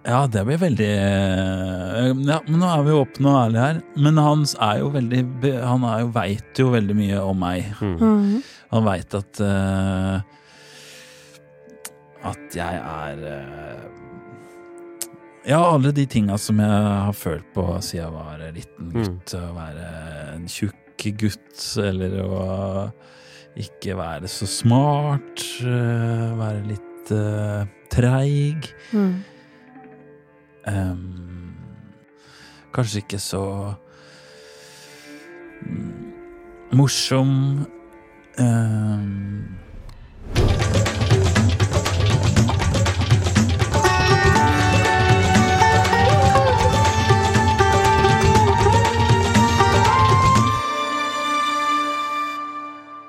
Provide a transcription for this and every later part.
Ja, det blir veldig eh, Ja, men nå er vi åpne og ærlige her. Men han er jo veldig Han er jo, veit jo veldig mye om meg. Mm. Han veit at uh, At jeg er uh, Ja, alle de tinga som jeg har følt på siden jeg var liten gutt. Å være en tjukk gutt, eller å ikke være så smart. Uh, være litt uh, treig. Mm. Ehm, kanskje ikke så mm, morsom. um,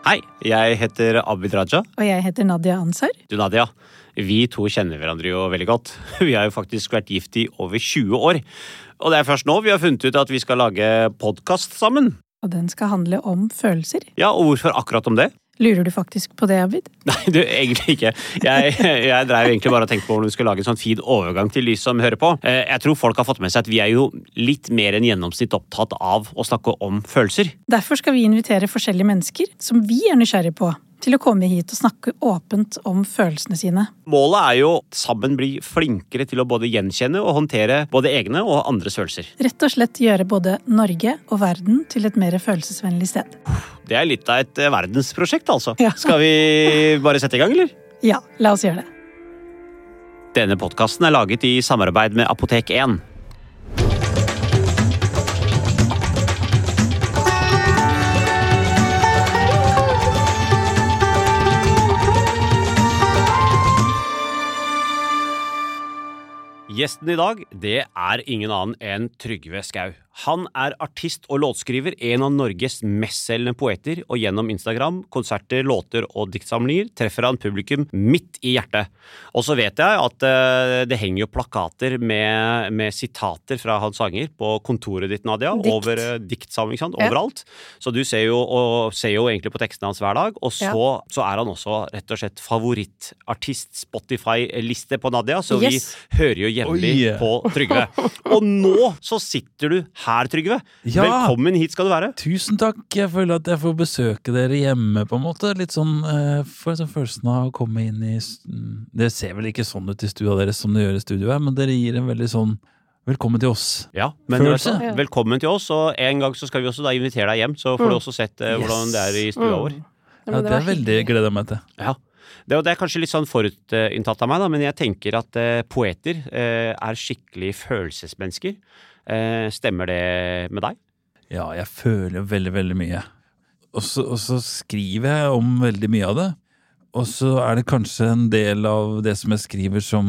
Hei, jeg heter Abid Raja. Og jeg heter Nadia Ansar. Du, Nadia. Vi to kjenner hverandre jo veldig godt. Vi har jo faktisk vært gift i over 20 år. Og det er først nå vi har funnet ut at vi skal lage podkast sammen. Og den skal handle om følelser. Ja, og hvorfor akkurat om det? Lurer du faktisk på det, Abid? Nei, du, egentlig ikke. Jeg, jeg drev egentlig bare og tenkte på hvordan vi skulle lage en sånn fin overgang til de som hører på. Eh, Jeg tror folk har fått med seg at vi er jo litt mer enn gjennomsnitt opptatt av å snakke om følelser. Derfor skal vi invitere forskjellige mennesker som vi er nysgjerrige på, til å komme hit og snakke åpent om følelsene sine. Målet er jo sammen bli flinkere til å både gjenkjenne og håndtere både egne og andres følelser. Rett og slett gjøre både Norge og verden til et mer følelsesvennlig sted. Det er litt av et eh, verdensprosjekt, altså. Ja. Skal vi bare sette i gang, eller? Ja, la oss gjøre det. Denne podkasten er laget i samarbeid med Apotek 1. Gjesten i dag det er ingen annen enn Trygve Skau. Han er artist og låtskriver, en av Norges mestselgende poeter, og gjennom Instagram, konserter, låter og diktsamlinger treffer han publikum midt i hjertet. Og så vet jeg at uh, det henger jo plakater med, med sitater fra hans sanger på kontoret ditt, Nadia, Dikt. over uh, diktsamling, sant? Ja. overalt. Så du ser jo, og, ser jo egentlig på tekstene hans hver dag, og så, så er han også rett og slett favorittartist Spotify-liste på Nadia, så Yes. vi hører jo jevnlig Oi. på Trygve. Og nå så sitter du her, Trygve. Ja. Velkommen hit skal du være. tusen takk. Jeg føler at jeg får besøke dere hjemme, på en måte. Litt sånn uh, Får sånn følelsen av å komme inn i mm, Det ser vel ikke sånn ut i stua deres som det gjør i studioet, her, men dere gir en veldig sånn Velkommen til oss. Ja, men Følelse. Velkommen til oss, og en gang så skal vi også da invitere deg hjem, så får du også sett uh, hvordan Yes. det er i stua vår. Ja, det er veldig gleder jeg meg til. Ja. Det, det er kanskje litt sånn forutinntatt av meg, da, men jeg tenker at eh, poeter eh, er skikkelig følelsesmennesker. Eh, stemmer det med deg? Ja, jeg føler veldig, veldig mye. Og så, og så skriver jeg om veldig mye av det. Og så er det kanskje en del av det som jeg skriver som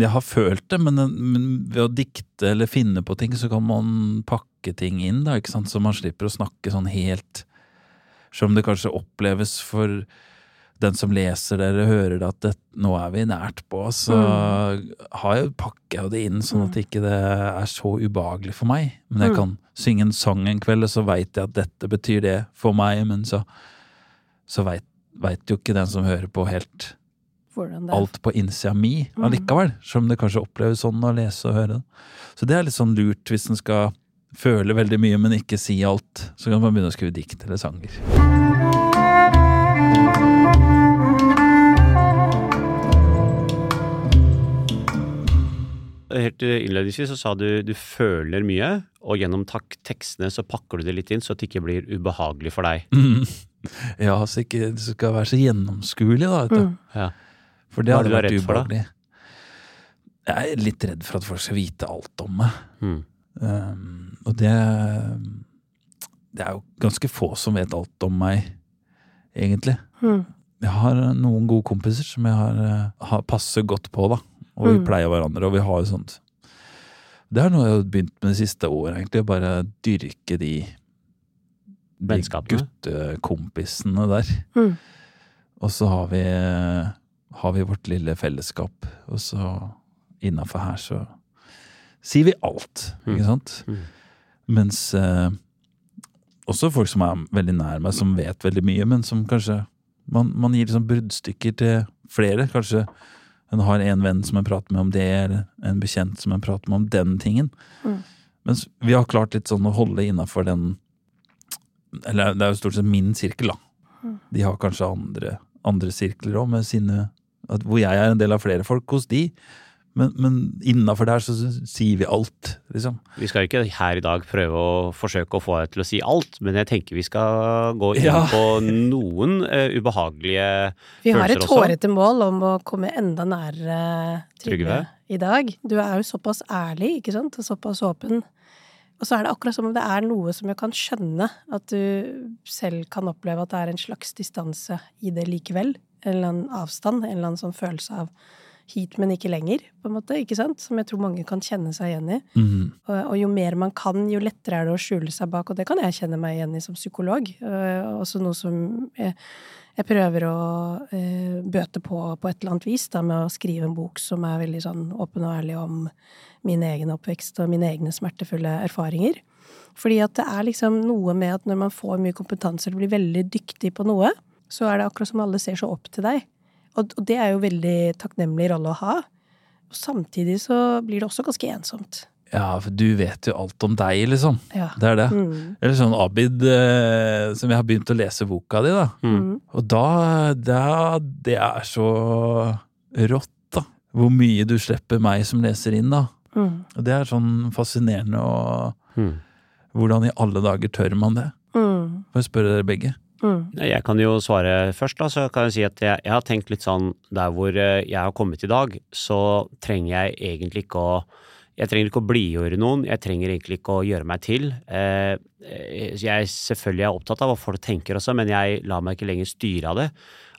Jeg har følt det, men, men ved å dikte eller finne på ting, så kan man pakke ting inn, da, ikke sant? Så man slipper å snakke sånn helt som det kanskje oppleves for den som leser dere, hører at det, nå er vi nært på, så har jeg, pakker jeg det inn sånn at ikke det er så ubehagelig for meg. Men jeg kan synge en sang en kveld, og så veit jeg at dette betyr det for meg, men så, så veit jo ikke den som hører på helt alt på innsida mi allikevel. Selv om det kanskje oppleves sånn å lese og høre. Så det er litt sånn lurt hvis en skal føle veldig mye, men ikke si alt. Så kan man begynne å skrive dikt eller sanger. Helt eh, innledningsvis så sa du du føler mye, og gjennom tak tekstene så pakker du det litt inn så det ikke blir ubehagelig for deg. Ja, så ikke det skal være så gjennomskuelig, da. Vet du. Mm. Ja. For det hadde du vært redd for, da? ubehagelig. Jeg er litt redd for at folk skal vite alt om meg. Mm. Um, og det Det er jo ganske få som vet alt om meg, egentlig. Mm. Jeg har noen gode kompiser som jeg har, eh, har passer godt på, da. Og vi Mm. pleier hverandre, og vi har jo sånt Det er noe jeg har begynt med det siste året, egentlig. Å bare dyrke de, de guttekompisene der. Mm. Og så har vi, har vi vårt lille fellesskap, og så innafor her så sier vi alt, Mm. ikke sant? Mm. Mens eh, også folk som er veldig nær meg, som vet veldig mye, men som kanskje Man, man gir liksom bruddstykker til flere. Kanskje En har en venn som en prater med om det, eller en bekjent som en prater med om den tingen. Mm. Mens vi har klart litt sånn å holde innafor den Eller det er jo stort sett min sirkel, da. Mm. De har kanskje andre, andre sirkler òg, med sine Hvor jeg er en del av flere folk hos de. Men, men innafor der så sier vi alt, liksom. Vi skal ikke her i dag prøve å forsøke å få deg til å si alt, men jeg tenker vi skal gå inn Ja. på noen uh, ubehagelige Vi har et følelser også. hårete mål om å komme enda nærere Trygve Trygve. i dag. Du er jo såpass ærlig, ikke sant, og såpass åpen. Og så er det akkurat som om det er noe som jeg kan skjønne, at du selv kan oppleve at det er en slags distanse i det likevel. En eller annen avstand, en eller annen sånn følelse av hit, men ikke lenger, på en måte, ikke sant? Som jeg tror mange kan kjenne seg igjen i. Mm. Og, og jo mer man kan, jo lettere er det å skjule seg bak, og det kan jeg kjenne meg igjen i som psykolog. Uh, også noe som jeg, jeg prøver å uh, bøte på på et eller annet vis, da, med å skrive en bok som er veldig sånn åpen og ærlig om min egen oppvekst og mine egne smertefulle erfaringer. Fordi at det er liksom noe med at når man får mye kompetanse eller blir veldig dyktig på noe, så er det akkurat som alle ser så opp til deg. Og, og det er jo veldig takknemlig rolle å ha. Og samtidig så blir det også ganske ensomt. Ja, for du vet jo alt om deg, liksom. Ja. Det er det. Mm. Eller sånn Abid, eh, som jeg har begynt å lese boka di, da. Mm. Og da, da Det er så rått, da. Hvor mye du slipper meg som leser inn, da. Mm. Og det er sånn fascinerende og Hmm. Hvordan i alle dager tør man det? Mm. Får jeg spørre dere begge? Mm. Jeg kan jo svare først, da. Så kan jeg si at jeg, jeg har tenkt litt sånn Der hvor eh, jeg har kommet i dag, så trenger jeg egentlig ikke å jeg trenger ikke å blidgjøre noen, jeg trenger egentlig ikke å gjøre meg til. Eh, eh, Jeg selvfølgelig er opptatt av hva folk tenker også, men jeg lar meg ikke lenger styre av det.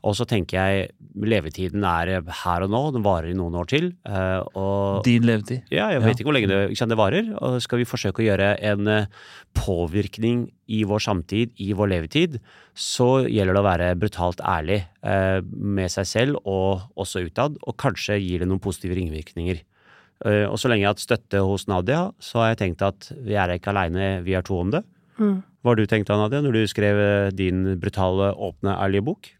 Og så tenker jeg levetiden er her og nå, den varer i noen år til. eh, Og Din levetid. ja, jeg Ja. vet ikke hvor lenge det, sant, det varer. Og skal vi forsøke å gjøre en eh, påvirkning i vår samtid, i vår levetid, så gjelder det å være brutalt ærlig eh, med seg selv og også utad, og kanskje gir det noen positive ringvirkninger. Eh, og så lenge jeg har hatt støtte hos Nadia, så har jeg tenkt at vi er ikke aleine, vi er to om det. Mm. Hva har du tenkt da, Nadia, når du skrev eh, din brutale, åpne, ærlige bok?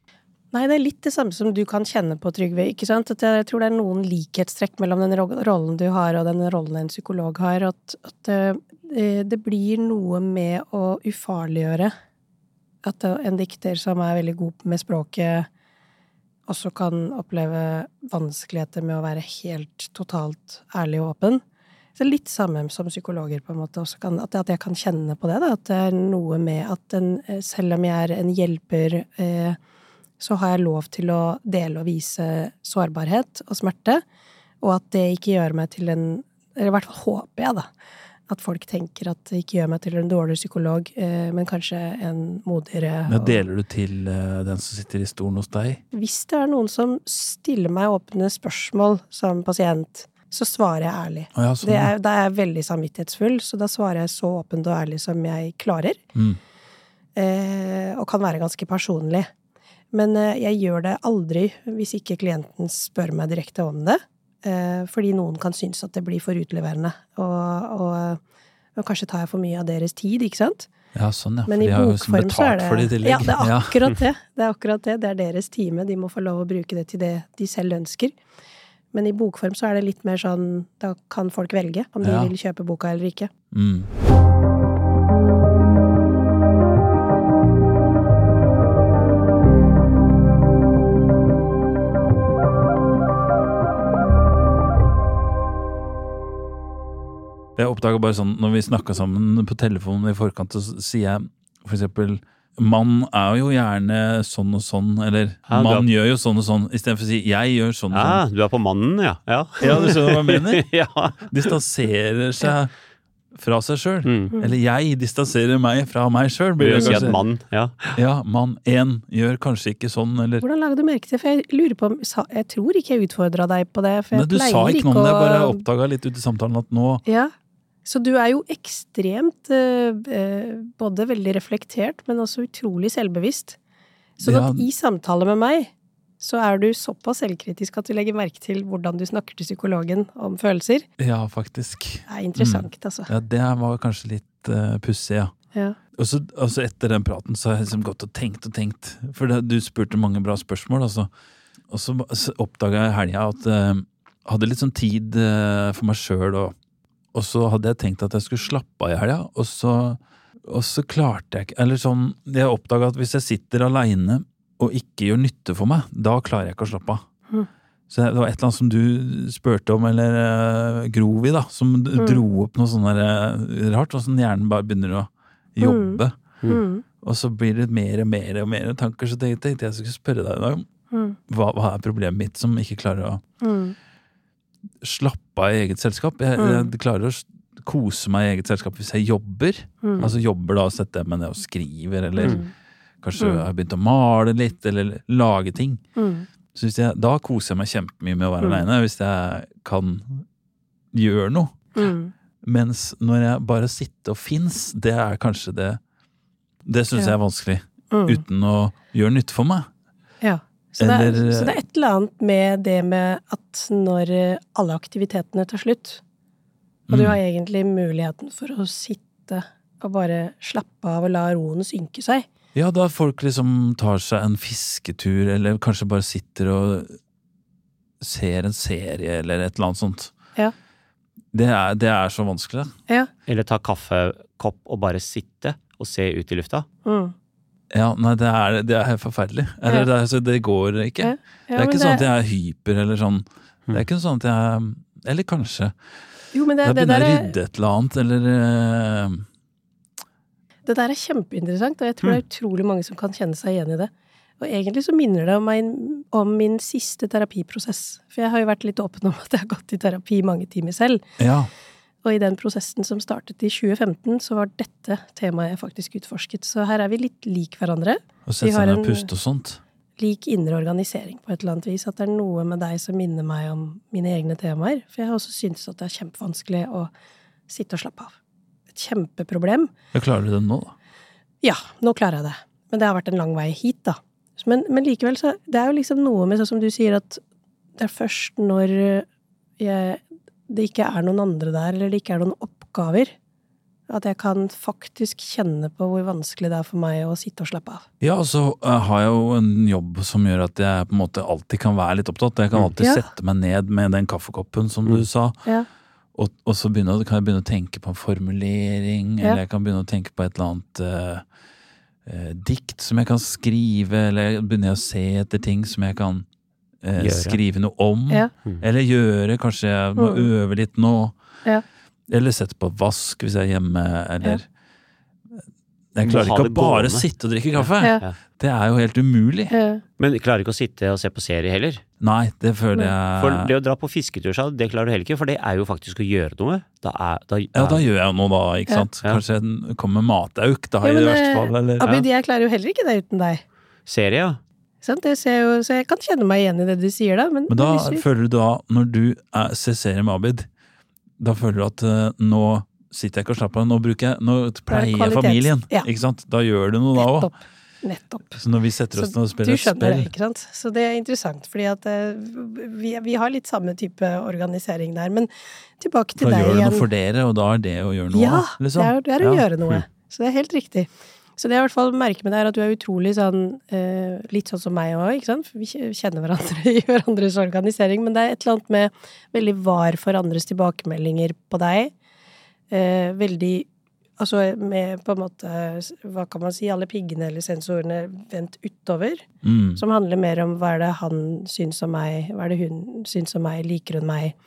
Nei, det er litt det samme som du kan kjenne på, Trygve. ikke sant? At jeg tror det er noen likhetstrekk mellom den rollen du har og den rollen en psykolog har. At, at eh, det blir noe med å ufarliggjøre. At en dikter som er veldig god med språket, også kan oppleve vanskeligheter med å være helt totalt ærlig og åpen. Så litt samme som psykologer, på en måte. Kan, at jeg kan kjenne på det. Da, at det er noe med at en, eh, selv om jeg er en hjelper eh, så har jeg lov til å dele og vise sårbarhet og smerte, og at det ikke gjør meg til en Eller i hvert fall håper jeg, da. At folk tenker at det ikke gjør meg til en dårligere psykolog, eh, men kanskje en modigere. Men deler du til eh, den som sitter i stolen hos deg? Hvis det er noen som stiller meg åpne spørsmål som pasient, så svarer jeg ærlig. Ja, sånn, Det er, da er jeg veldig samvittighetsfull, så da svarer jeg så åpent og ærlig som jeg klarer. Mm. eh, og kan være ganske personlig. Men eh, jeg gjør det aldri hvis ikke klienten spør meg direkte om det. Eh, fordi noen kan synes at det blir for utleverende. Og, og, og kanskje tar jeg for mye av deres tid, ikke sant? ja, sånn, ja. Men i bokform så er det for det. Ja, det er akkurat det. Det er akkurat det. Det er deres time. De må få lov å bruke det til det de selv ønsker. Men i bokform så er det litt mer sånn Da kan folk velge om de Ja. vil kjøpe boka eller ikke. Mm. Jeg oppdaga bare sånn når vi snakka sammen på telefonen i forkant, så sier jeg for eksempel Mann er jo gjerne sånn og sånn, eller Ja, mann gjør jo sånn og sånn, istedenfor å si jeg gjør sånn og Ja, sånn. du er på mannen, ja. Ja, Ja, du skjønner hva jeg mener? ja. Distanserer seg fra seg sjøl. Mm. Eller jeg distanserer meg fra meg sjøl. Blir du si at mann, ja. Ja, mann én gjør kanskje ikke sånn, eller Hvordan lager du merke til For jeg lurer på om Jeg tror ikke jeg utfordra deg på det. For Men Nei, du sa ikke noe om det, jeg bare oppdaga litt ut i samtalen at nå Ja. Så du er jo ekstremt eh, eh, både veldig reflektert, men også utrolig selvbevisst. Sånn at Ja. i samtale med meg, så er du såpass selvkritisk at du legger merke til hvordan du snakker til psykologen om følelser. Ja, faktisk. Det er interessant, altså. Ja, det var kanskje litt uh, pussig, ja. Ja. Og så altså etter den praten så har jeg liksom gått og tenkt og tenkt. For det, du spurte mange bra spørsmål, altså. Og så, så oppdaga jeg i helga at jeg hadde litt sånn tid uh, for meg sjøl, og, og så hadde jeg tenkt at jeg skulle slappe av i helga, og så, og så klarte jeg ikke Eller sånn, jeg oppdaga at hvis jeg sitter aleine og ikke gjør nytte for meg, da klarer jeg ikke å slappe av. Mm. Så det var et eller annet som du spurte om, eller uh, i da, som Mm. dro opp noe sånn eh, rart, og sånn hjernen bare begynner å jobbe. Mm. Og så blir det mer og mer og mer tanker, så tenkte at jeg skulle spørre deg i dag Mm. hva, hva er problemet mitt som ikke klarer å Mm. Slappe av i eget selskap. Jeg, Mm. jeg klarer å kose meg i eget selskap hvis jeg jobber. Mm. Altså jobber da, setter jeg meg ned og skriver, eller Mm. kanskje Mm. jeg har begynt å male litt, eller lage ting. Mm. Så jeg, da koser jeg meg kjempemye med å være Mm. aleine, hvis jeg kan gjøre noe. Mm. Mens når jeg bare sitter og fins, det er kanskje det Det syns Ja. jeg er vanskelig. Uten å gjøre nytte for meg. Ja. Så det, er, så det er et eller annet med det med at når eh, alle aktivitetene tar slutt, og du Mm. har egentlig muligheten for å sitte og bare slappe av og la roen synke seg. Ja, da folk liksom tar seg en fisketur, eller kanskje bare sitter og ser en serie, eller et eller annet sånt. Ja. Det er, det er så vanskelig. Ja. Eller ta kaffekopp og bare sitte og se ut i lufta. Mm. Ja, nei, det er, det er forferdelig. Eller, Ja. det, er, det går ikke. Ja. det er ikke sånn at jeg er hyper, eller sånn. Det er ikke sånn at jeg Eller kanskje. Jo, men det, Jeg begynner å rydde et eller annet, eller uh... det der er kjempeinteressant, og jeg tror det er utrolig mange som kan kjenne seg igjen i det. Og egentlig så minner det om, min, om min siste terapiprosess. For jeg har jo vært litt åpen om at jeg har gått i terapi mange timer selv. Ja. Og i den prosessen som startet i 2015, så var dette temaet jeg faktisk utforsket. Så her er vi litt lik hverandre. Og Vi sette har seg ned og en- puste og sånt. Lik indre organisering på et eller annet vis. At det er noe med deg som minner meg om mine egne temaer. For jeg har også syntes at det er kjempevanskelig å sitte og slappe av. Et kjempeproblem. Ja, klarer du det nå, da? Ja, nå klarer jeg det. Men det har vært en lang vei hit, da. Men, men likevel, så Det er jo liksom noe med, sånn som du sier, at det er først når jeg, det ikke er noen andre der, eller det ikke er noen oppgaver, at jeg kan faktisk kjenne på hvor vanskelig det er for meg å sitte og slappe av. Ja, og så eh, har jeg jo en jobb som gjør at jeg på en måte alltid kan være litt opptatt. Jeg kan Mm. alltid Ja. sette meg ned med den kaffekoppen, som Mm. du sa. Ja. Og, og så begynne, kan jeg begynne å tenke på en formulering, Ja. eller jeg kan begynne å tenke på et eller annet eh, eh, dikt som jeg kan skrive, eller begynner jeg å se etter ting som jeg kan eh, skrive noe om. Ja. Eller gjøre, kanskje jeg må Mm. øve litt nå. Ja. Eller sette på vask hvis jeg er hjemme, eller Jeg klarer ikke å bare gående. sitte og drikke kaffe. Ja. Ja. Det er jo helt umulig. Ja. Men klarer ikke å sitte og se på serie heller. Nei, det føler jeg For det å dra på fisketur, det klarer du heller ikke, for det er jo faktisk å gjøre noe. Da er, da, Ja, da gjør jeg noe, da, ikke Ja. sant. Ja. Kanskje jeg kommer med matauk, da, Ja, i men, det verste eh, fall. Eller, Abid, jeg klarer jo heller ikke det uten deg. Serie, ja. Så jeg kan kjenne meg igjen i det du sier, da. Men, Men da føler du da, når du er, ser serien med Abid, da føler du at uh, nå sitter jeg ikke og slapper av, nå jeg, nå pleier jeg familien. ja. Ikke sant? Da gjør du noe da òg. Nettopp. Så når vi setter oss ned og spiller et spill det, ikke sant? Så det er interessant, fordi at uh, vi, vi har litt samme type organisering der. Men tilbake til Da deg gjør du noe for dere, og da er det å gjøre noe. Ja, liksom. det er, det er å Ja. gjøre noe. Så det er helt riktig. Så det jeg i hvert fall merker med deg, er at du er utrolig sånn eh, Litt sånn som meg òg, ikke sant? For vi kjenner hverandre i hverandres organisering. Men det er et eller annet med veldig var for andres tilbakemeldinger på deg. Eh, veldig Altså med på en måte Hva kan man si? Alle piggene eller sensorene vendt utover. Mm. Som handler mer om hva er det han syns om meg, hva er det hun syns om meg, liker hun meg?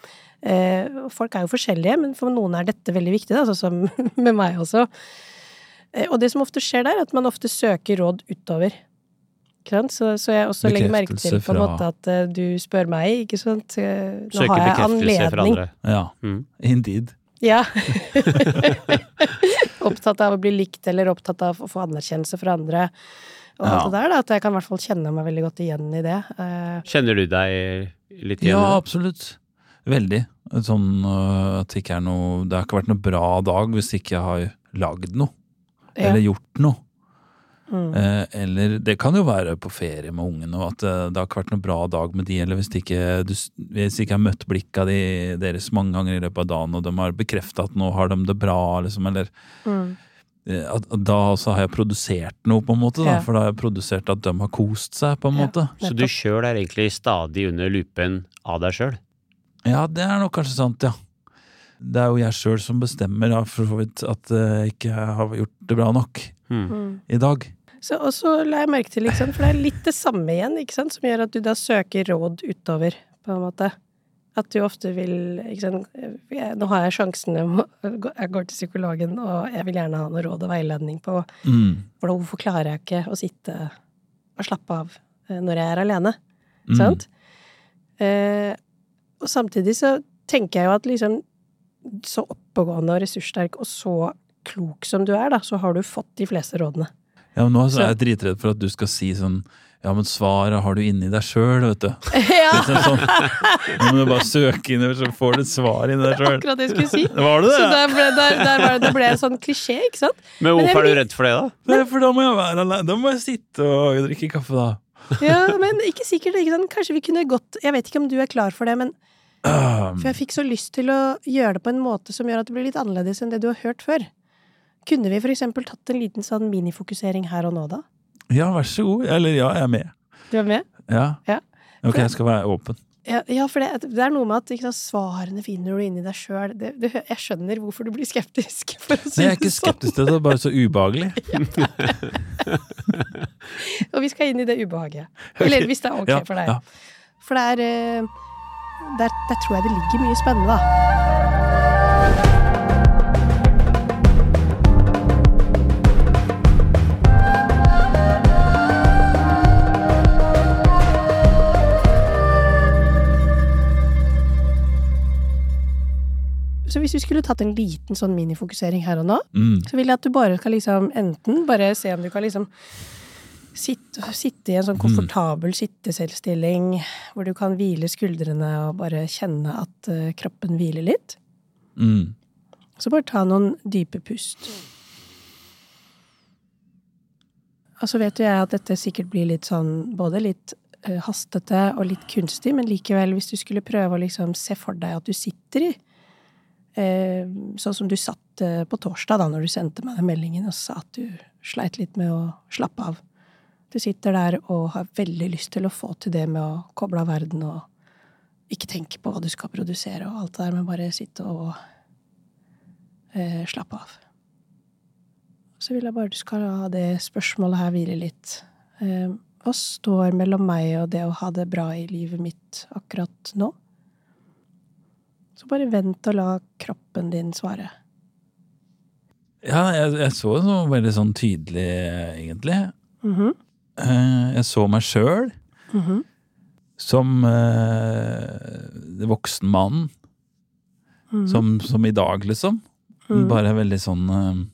Eh, folk er jo forskjellige, men for noen er dette veldig viktig, da, sånn som med meg også. Eh, og det som ofte skjer der, er at man ofte søker råd utover. Så, så jeg også legger merke til på en måte at eh, du spør meg, ikke sant. Eh, Nå Søker har jeg fra anledning. andre. Ja, Mm. indeed. Ja. opptatt av å bli likt, eller opptatt av å få anerkjennelse fra andre. Og alt Ja. det der, da, at jeg kan i hvert fall kjenne meg veldig godt igjen i det. Eh, Kjenner du deg litt igjen? Ja, absolutt. Veldig. Sånn øh, at det ikke er noe Det har ikke vært noe bra dag hvis ikke jeg har lagd noe. Ja. Eller gjort noe. Mm. Eh, eller det kan jo være på ferie med ungene, og at eh, det har ikke vært noen bra dag med de, eller hvis de ikke, du, hvis de ikke har møtt blikket de, deres mange ganger i løpet av dagen, og de har bekrefta at nå har de det bra, liksom, eller Mm. eh, at, at da også har jeg produsert noe, på en måte. Da, Ja. For da har jeg produsert at de har kost seg, på en Ja. måte. Så du sjøl er egentlig stadig under lupen av deg sjøl? Ja, det er nok kanskje sant, ja. Det er jo jeg sjøl som bestemmer da, for så vidt at jeg ikke har gjort det bra nok. Mm. i dag. Så, og så la jeg merke til, liksom, for det er litt det samme igjen, ikke sant, som gjør at du da søker råd utover, på en måte. At du ofte vil ikke sant, jeg, Nå har jeg sjansen, jeg må- jeg går til psykologen, og jeg vil gjerne ha noe råd og veiledning på Mm. hvordan, hvorfor klarer jeg ikke å sitte og slappe av eh, når jeg er alene. Mm. Sant? Eh, og samtidig så tenker jeg jo at liksom så oppegående og ressurssterk og så klok som du er, da, så har du fått de fleste rådene. Ja, men nå så Så- er jeg dritredd for at du skal si sånn Ja, men svaret har du inni deg sjøl, vet du. ja, Liksom sånn. Nå må du bare søke innover, så får du et svar inni deg sjøl. akkurat det jeg skulle si. Var det Så det? der ble, der, der var det, det ble en sånn klisjé, ikke sant? Men Men hvorfor er du redd for det, da? Nei, for da må jeg være alene. Da må jeg sitte og drikke kaffe, da. Ja, men ikke sikkert. Ikke sant? Kanskje vi kunne gått Jeg vet ikke om du er klar for det, men For jeg fikk så lyst til å gjøre det på en måte som gjør at det blir litt annerledes enn det du har hørt før. Kunne vi eksempel tatt en liten sånn minifokusering her og nå, da? ja, vær så god. Eller ja, jeg er med. Du er med? Ja. Ja. Ok, jeg skal være åpen. Ja, ja for det, det er noe med at sant, svarene finner du inni deg sjøl. Jeg skjønner hvorfor du blir skeptisk. For å si Nei, jeg er ikke sånn. skeptisk til det, det er bare så ubehagelig. Og vi skal inn i det ubehaget. Eller hvis det er ok for deg. For det er eh, der, der tror jeg det ligger mye spennende, da. Så hvis vi skulle tatt en liten sånn minifokusering her og nå, Mm. så vil jeg at du bare skal liksom enten bare se om du kan liksom sitte, sitte i en sånn komfortabel sitteselvstilling hvor du kan hvile skuldrene og bare kjenne at uh, kroppen hviler litt. Mm. Så bare ta noen dype pust. Og så vet jo jeg at dette sikkert blir litt sånn både litt uh, hastete og litt kunstig, men likevel, hvis du skulle prøve å liksom se for deg at du sitter i uh, Sånn som du satt på torsdag, da, når du sendte meg den meldingen og sa at du sleit litt med å slappe av. Du sitter der og har veldig lyst til å få til det med å koble av verden og ikke tenke på hva du skal produsere og alt det der, men bare sitte og eh, slappe av. Så vil jeg bare du skal ha det spørsmålet her hvile litt. Eh, hva står mellom meg og det å ha det bra i livet mitt akkurat nå? Så bare vent og la kroppen din svare. Ja, jeg, jeg så noe veldig sånn tydelig, egentlig. Mhm, Eh, Jeg så meg sjøl mhm, som eh, voksen mann. Mm -hmm. Som, som i dag, liksom. Mhm. Bare veldig sånn eh,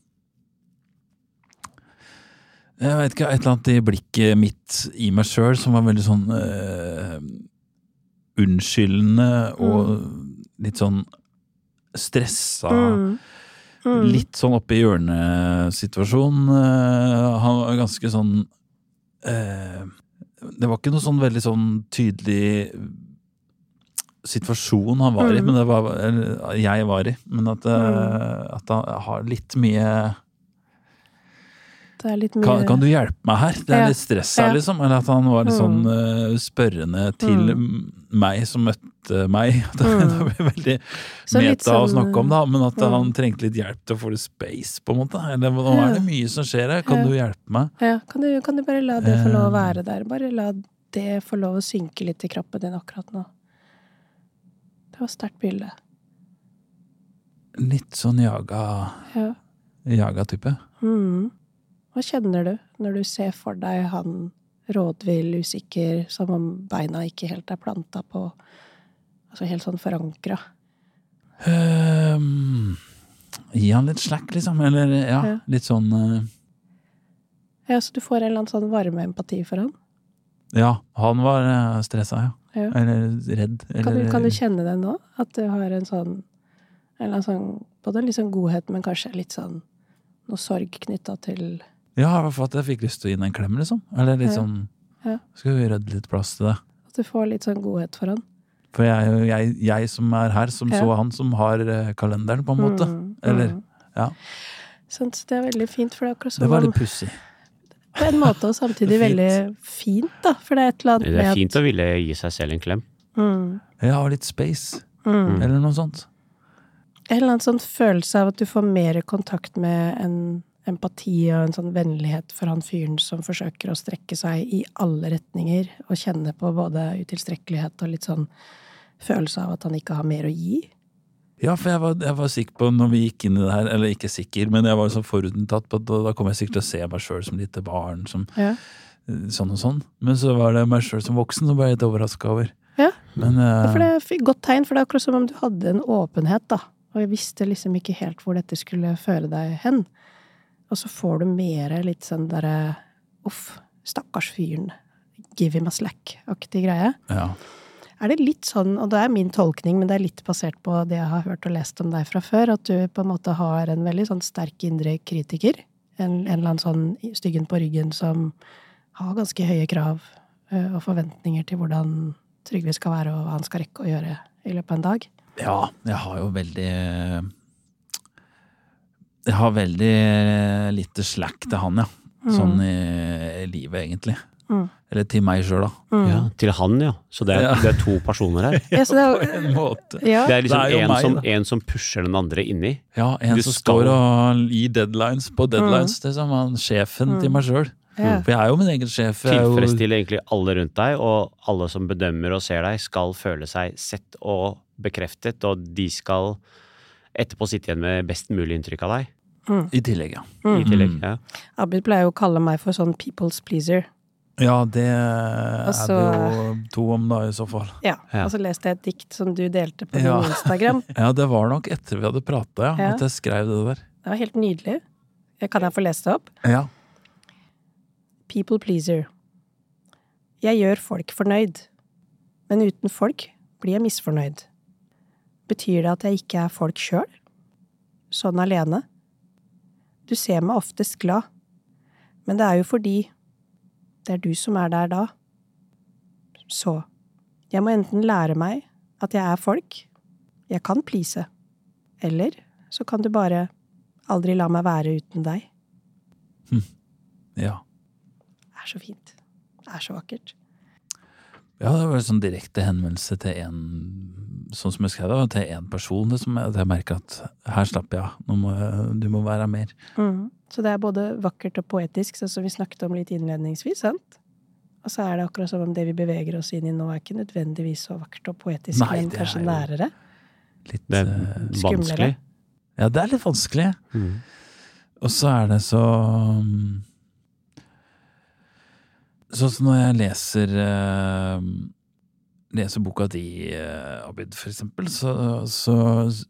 Jeg vet ikke, et eller annet i blikket mitt i meg sjøl som var veldig sånn eh, unnskyldende og litt sånn stressa. Mm. Mm. Litt sånn oppe i hjørnet-situasjon. Eh, han var ganske sånn eh, Det var ikke noe sånn veldig sånn tydelig situasjon han var i, Mm. men det var jeg var i. Men at, mm. at han har litt mye Det er litt mye kan, kan du hjelpe meg her? Det er Ja. litt stress her, liksom. Eller at han var litt sånn eh, spørrende til mm. meg som møtte meg. Det, Mm. det ble veldig Så meta meta å sånn, snakke om, da, men at mm. han trengte litt hjelp til å få litt space, på en måte. Eller nå er det mye som skjer her, kan du hjelpe meg? Ja, kan du, kan du bare la det få lov å Eh. være der? Bare la det få lov å synke litt i kroppen din akkurat nå. Det var sterkt bilde. Litt sånn jaga, Ja. jaga type. Mm. Hva kjenner du når du ser for deg han rådvill, usikker, som om beina ikke helt er planta på Altså helt sånn forankra. Um, gi han litt slack, liksom. Eller ja, Ja. litt sånn uh... Ja, så du får en eller annen sånn varme empati for han? Ja, han var uh, stressa, ja. Ja. Eller redd. Eller, Kan du, kan du kjenne det nå? At du har en sånn en eller annen sånn Både en litt sånn godhet, men kanskje litt sånn noe sorg knytta til Ja, i hvert fall at jeg fikk lyst til å gi den en klem, liksom. Eller litt Ja. sånn Ja. Skal vi rydde litt plass til det? At du får litt sånn godhet for han? For jeg, er jeg, jeg som er her, som Ja. så han, som har eh, kalenderen, på en måte. Mm, Eller mm. ja. Sant? Det er veldig fint, for det er akkurat som Det var litt pussig. På en måte, og samtidig Fint. veldig fint, da. For det er et eller annet med at Det er fint å ville gi seg selv en klem. mm, Ja, og litt space. mm. Eller noe sånt. En eller annen sånn følelse av at du får mer kontakt med en empati og en sånn vennlighet for han fyren som forsøker å strekke seg i alle retninger, og kjenne på både utilstrekkelighet og litt sånn følelse av at han ikke har mer å gi. Ja, for jeg var, jeg var sikker på når vi gikk inn i det her, eller ikke sikker, men jeg var så forutinntatt på at da, da kom jeg sikkert til å se meg sjøl som lite barn, som Ja. sånn og sånn. Men så var det meg sjøl som voksen som ble jeg litt overraska over. Ja. Men eh, for det er et godt tegn, for det er akkurat som om du hadde en åpenhet, da. Og jeg visste liksom ikke helt hvor dette skulle føre deg hen. Og så får du mer litt sånn derre uff, stakkars fyren, give him a slack-aktig greie. ja. Er det litt sånn, og det er min tolkning, men det er litt basert på det jeg har hørt og lest om deg fra før, at du på en måte har en veldig sånn sterk indre kritiker? En, en eller annen sånn styggen på ryggen som har ganske høye krav eh, og forventninger til hvordan Trygve skal være og hva han skal rekke å gjøre i løpet av en dag? ja, jeg har jo veldig Jeg har veldig lite slack til han, ja. Sånn i, livet, egentlig. Mm. Eller til meg sjøl, da. Mm. Ja, til han, ja. Så det er, Ja. det er to personer her. Ja, så det På er, en måte. ja. Det er liksom Det er en, meg, som, en som pusher den andre inni. Ja, en Du som skal- står og gir deadlines på deadlines. Det er som han sjefen til meg sjøl. Ja. For jeg er jo min egen sjef. Er Tilfredsstiller egentlig alle rundt deg, og alle som bedømmer og ser deg, skal føle seg sett og bekreftet, og de skal etterpå sitte igjen med best mulig inntrykk av deg. I tillegg, ja. I tillegg. Mm. Ja. Abid pleier jo å kalle meg for sånn people's pleaser. Ja, det er det jo to om, da, i så fall. Ja. Ja. Og så leste jeg et dikt som du delte på Ja. din Instagram. Ja, det var nok etter vi hadde prata, ja, Ja. at jeg skrev det der. Det var helt nydelig. Kan jeg få lese det opp? Ja. People pleaser. Jeg gjør folk fornøyd, men uten folk blir jeg misfornøyd. Betyr det at jeg ikke er folk sjøl? Sånn alene? Du ser meg oftest glad, men det er jo fordi det er du som er der da. Så jeg må enten lære meg at jeg er folk, jeg kan please, eller så kan du bare aldri la meg være uten deg. ja. Det er så fint. Det er så vakkert. Ja, det var en sånn direkte henvendelse til en, sånn som jeg skrev det, til en person. Det som jeg, at jeg merker at her slapp jeg av, må du må være mer. Mm. Så det er både vakkert og poetisk, sånn som vi snakket om litt innledningsvis, sant? Og så er det akkurat som om det vi beveger oss inn i nå, er ikke nødvendigvis så vakkert og poetisk, Nei, men kanskje er nærere. Litt Det er eh, vanskelig. Ja, det er litt vanskelig. Mm. Og så er det så mm, Sånn som når jeg leser uh, Leser boka di, uh, Abid, for eksempel, så, så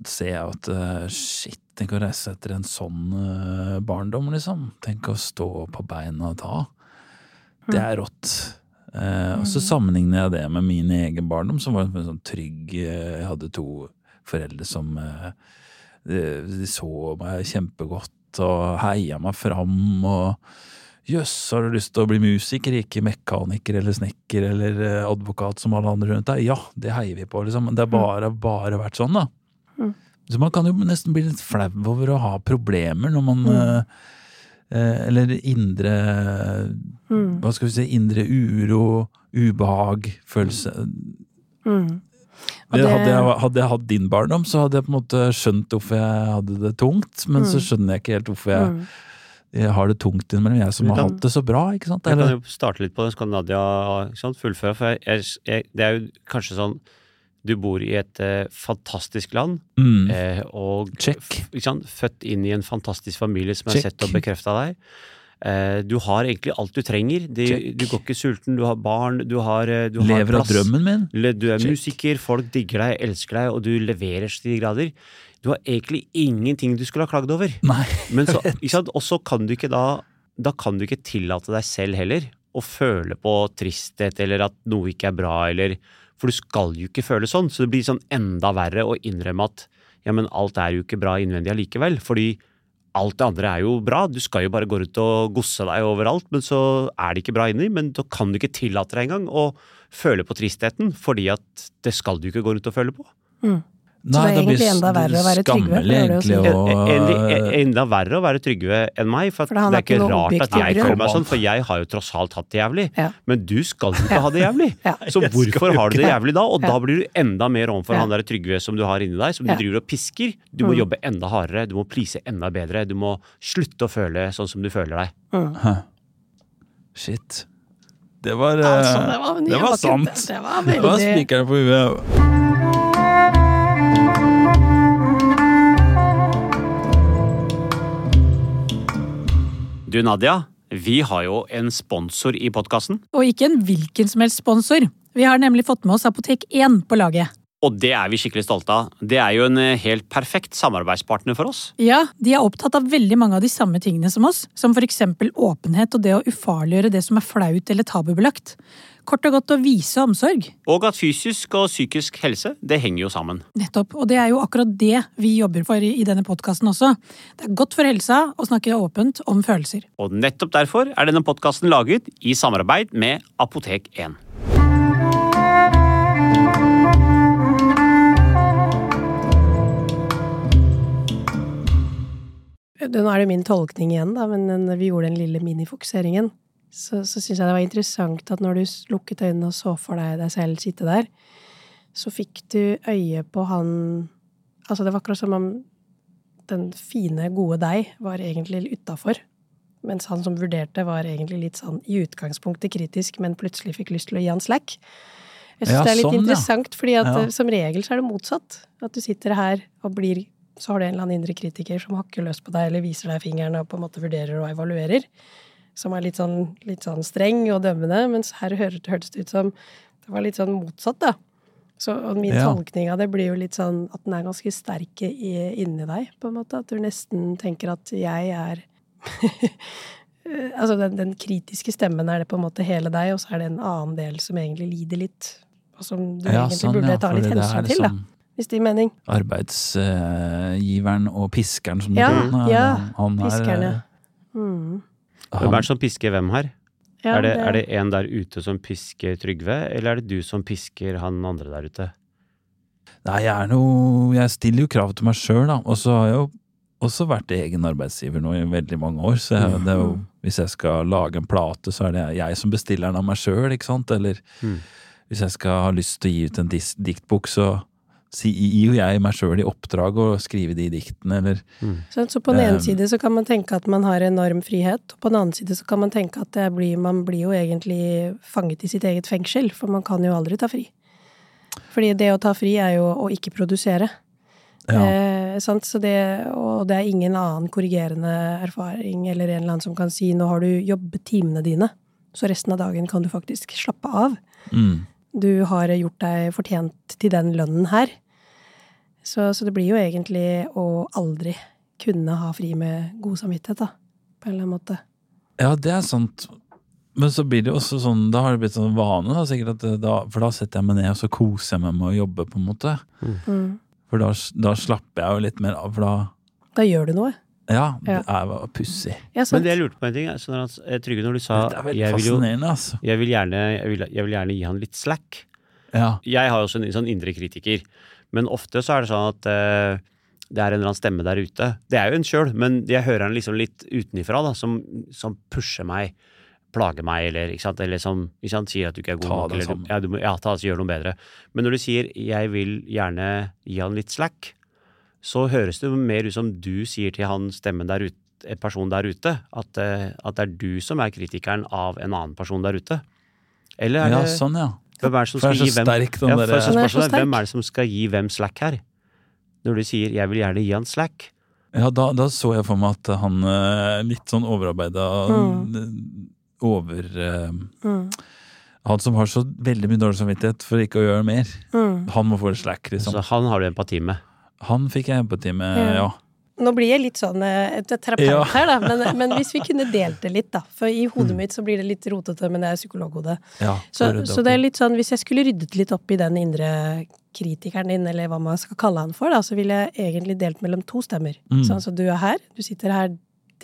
ser jeg at uh, shit, tenk å reise etter en sånn uh, barndom, liksom. Tenk å stå på beina da. Det er rått. Og så sammenligner jeg det med min egen barndom, som var en sånn trygg Jeg hadde to foreldre som de, de så meg kjempegodt og heia meg fram og Jøss, har du lyst til å bli musiker, ikke mekaniker eller snekker eller eh, advokat som alle andre rundt deg? Ja, det heier vi på, liksom. Men det har bare, bare vært sånn, da. Mm. Så man kan jo nesten bli litt flau over å ha problemer når man mm. eh, Eller indre Mm. Hva skal vi si? Indre uro, ubehag, følelse Mm. Det, hadde, jeg, hadde jeg hatt din barndom, så hadde jeg på en måte skjønt hvorfor jeg hadde det tungt, men så Mm. skjønner jeg ikke helt hvorfor jeg, Mm. Jeg har det tungt innimellom. Jeg som kan, har hatt det så bra, ikke sant? Jeg kan jo starte litt på det, så kan Nadia sant, fullføre. For jeg, jeg, det er jo kanskje sånn Du bor i et eh, fantastisk land, mm, eh, og Check. f- sant, født inn i en fantastisk familie som har sett og bekrefta deg. Eh, du har egentlig alt du trenger. De, du går ikke sulten, du har barn, du har, eh, du lever har av drømmen min. Du er Check. musiker, folk digger deg, elsker deg, og du leverer til de grader. Du har egentlig ingenting du skulle ha klagd over. Nei. Men så, ikke sant? Og så kan du ikke da Da kan du ikke tillate deg selv heller å føle på tristhet eller at noe ikke er bra, eller For du skal jo ikke føle sånn, så det blir sånn enda verre å innrømme at ja, men alt er jo ikke bra innvendig allikevel. Fordi alt det andre er jo bra. Du skal jo bare gå rundt og gosse deg overalt, men så er det ikke bra inni. Men da kan du ikke tillate deg engang å føle på tristheten, fordi at det skal du ikke gå rundt og føle på. Det er egentlig enda verre å være Trygve, egentlig, og... Enda verre å være Trygve enn meg, for, For det er ikke rart at jeg kommer føler meg sånn, for jeg har jo tross alt hatt det jævlig. Ja. Men du skal jo ikke ha det jævlig. Ja. Så hvorfor har du det jævlig da? Og Ja. da blir du enda mer overfor Ja. han der Trygve som du har inni deg, som du driver og pisker. Du må Mm. jobbe enda hardere, du må please enda bedre, du må slutte å føle sånn som du føler deg. Mm. Shit. Det var, eh, Altså, det var, det var sant. Det var Det var spikeren på huet. Du Nadia, vi har jo en sponsor i podkasten. Og ikke en hvilken som helst sponsor. Vi har nemlig fått med oss Apotek 1 på laget. Og det er vi skikkelig stolte av. Det er jo en eh, helt perfekt samarbeidspartner for oss. Ja, de er opptatt av veldig mange av de samme tingene som oss, som for eksempel åpenhet og det å ufarliggjøre det som er flaut eller tabubelagt. Kort og godt å vise omsorg. Og at fysisk og psykisk helse, det henger jo sammen. Nettopp, og det er jo akkurat det vi jobber for i denne podkasten også. Det er godt for helsa å snakke åpent om følelser. Og nettopp derfor er denne podkasten laget i samarbeid med Apotek 1. Nå er det min tolkning igjen, da, men vi gjorde den lille minifokuseringen, så, så syns jeg det var interessant at når du lukket øynene og så for deg deg selv sitte der, så fikk du øye på han Altså, det var akkurat som om den fine, gode deg var egentlig utafor. Mens han som vurderte, var egentlig litt sånn i utgangspunktet kritisk, men plutselig fikk lyst til å gi han slack. Jeg syns Ja, det er litt sånn, ja. interessant, fordi at Ja. eh, som regel så er det motsatt. At du sitter her og blir Så har du en eller annen indre kritiker som hakker løs på deg, eller viser deg fingeren og på en måte vurderer og evaluerer. Som er litt sånn, litt sånn streng og dømmende, mens her hørtes det ut som det var litt sånn motsatt, da. Så min Ja. tolkning av det blir jo litt sånn at den er ganske sterk i, inni deg, på en måte. At du nesten tenker at jeg er Altså den, den kritiske stemmen er det på en måte hele deg, og så er det en annen del som egentlig lider litt. Og som du Ja, egentlig sånn, burde ja, ta litt er hensyn til, da. liksom Hvis det gir mening. Arbeidsgiveren og piskeren, som du Ja, kaller ja, han er, piskerne. Mm. Hvem er det som pisker hvem her? Ja, er, det, er det en der ute som pisker Trygve, eller er det du som pisker han andre der ute? Nei, jeg er noe Jeg stiller jo krav til meg sjøl, da. Og så har jeg jo også vært egen arbeidsgiver nå i veldig mange år. Så jeg, det er jo, hvis jeg skal lage en plate, så er det jeg som bestiller den av meg sjøl, ikke sant? Eller Mm. hvis jeg skal ha lyst til å gi ut en dis- diktbok, så si- gir jo jeg meg sjøl i oppdrag å skrive de diktene, eller Så, så på den ene Um, side så kan man tenke at man har enorm frihet, og på den annen side så kan man tenke at det blir, man blir jo egentlig fanget i sitt eget fengsel, for man kan jo aldri ta fri. Fordi det å ta fri er jo å ikke produsere. ja. Eh, sant? Så det, og det er ingen annen korrigerende erfaring eller en eller annen som kan si nå har du jobbet timene dine, så resten av dagen kan du faktisk slappe av. Mm. Du har gjort deg fortjent til den lønnen her. Så, så det blir jo egentlig å aldri kunne ha fri med god samvittighet, da. På en eller annen måte. ja, det er sant. Men så blir det jo også sånn, da har det blitt sånn vane, da, sikkert, at da, for da setter jeg meg ned og så koser jeg meg med å jobbe, på en måte. Mm. For da, da slapper jeg jo litt mer av, for da Da gjør du noe. Ja, det er pussig. Ja. Men det jeg lurte på en ting, er, sånn at, eh, Trygve, når du sa Det jeg vil, jo, altså. jeg, vil gjerne, jeg, vil, jeg vil gjerne gi han litt slack. Ja. Jeg har jo også en sånn indre kritiker, men ofte så er det sånn at eh, det er en eller annen stemme der ute. Det er jo en sjøl, men jeg hører den liksom litt utenifra, da, som, som pusher meg, plager meg, eller, ikke sant? eller som ikke sant? sier at du ikke er god Ta nok. Eller, du, ja, du må, ja, ta, gjør noe bedre. Men når du sier 'jeg vil gjerne gi han litt slack', så høres det jo mer ut som du sier til han stemmen der ute, en person der ute, at, eh, at det er du som er kritikeren av en annen person der ute. Eller er ja, sånn, ja. hvem er det som skal gi hvem sterk, ja, der- for så er så er, Hvem er det som skal gi hvem slack her? Når du sier 'jeg vil gjerne gi han slack'. Ja, da, da så jeg for meg at han er litt sånn overarbeida over eh, Mm. Han som har så veldig mye dårlig samvittighet for ikke å gjøre mer. Mm. Han må få en slack, liksom. Så han har du empati med. Han fikk jeg empati med, Ja. ja. Nå blir jeg litt sånn eh, terapeut Ja. her, da. Men, men hvis vi kunne delt det litt, da. For i hodet mitt så blir det litt rotete, men det er psykologhode. ja Så, så det er litt sånn, hvis jeg skulle ryddet litt opp i den indre kritikeren din, eller hva man skal kalle han for, da, så ville jeg egentlig delt mellom to stemmer. Mm. Sånn, så du er her, du sitter her,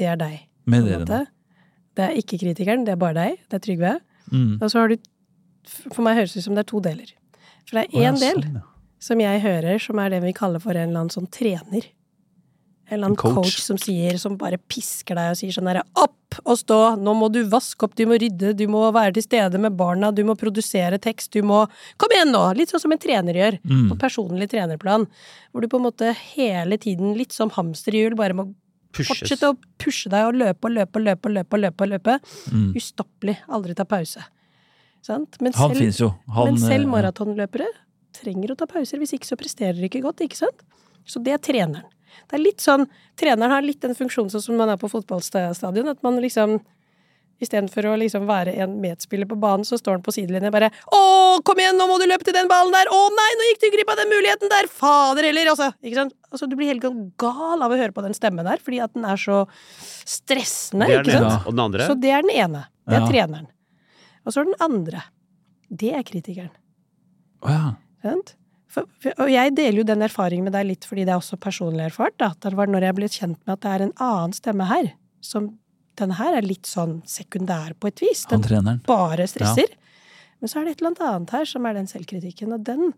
det er deg. Med dere. Det er ikke kritikeren, det er bare deg. Det er Trygve. Mm. Og så har du For meg høres det ut som det er to deler. For det er ja, én del sånn, ja. Som jeg hører, som er det vi kaller for en eller annen sånn trener. En eller annen Coach. coach. som sier, som bare pisker deg og sier sånn herre opp og stå, nå må du vaske opp, du må rydde, du må være til stede med barna, du må produsere tekst, du må Kom igjen nå! Litt sånn som en trener gjør, Mm. på personlig trenerplan. Hvor du på en måte hele tiden, litt som hamsterhjul, bare må Pushes. fortsette å pushe deg og løpe og løpe og løpe og løpe. og løpe, og løpe. Mm. Ustoppelig. Aldri ta pause. Sant? Men Han selv- fins jo. Han, men selv eh, maratonløpere trenger å ta pauser, hvis ikke så presterer de ikke godt, ikke sant? Så det er treneren. Det er litt sånn, Treneren har litt den funksjonen sånn som man er på fotballstadion, at man liksom Istedenfor å liksom være en medspiller på banen, så står han på sidelinjen bare 'Å, kom igjen, nå må du løpe til den ballen der! Å nei, nå gikk du glipp av den muligheten der! Fader heller!' Altså, ikke sant? Altså, du blir helt gal av å høre på den stemmen der, fordi at den er så stressende, Det er ikke den sant? Og den andre? Så det er den ene. Det er Ja. treneren. Og så er den andre. Det er kritikeren. Å ja. For, for, og jeg deler jo den erfaringen med deg litt fordi det er også personlig erfart. Da. At det var når jeg ble kjent med at det er en annen stemme her, som denne her er litt sånn sekundær på et vis. Den Han, bare stresser. Men så er det et eller annet annet her som er den selvkritikken, og den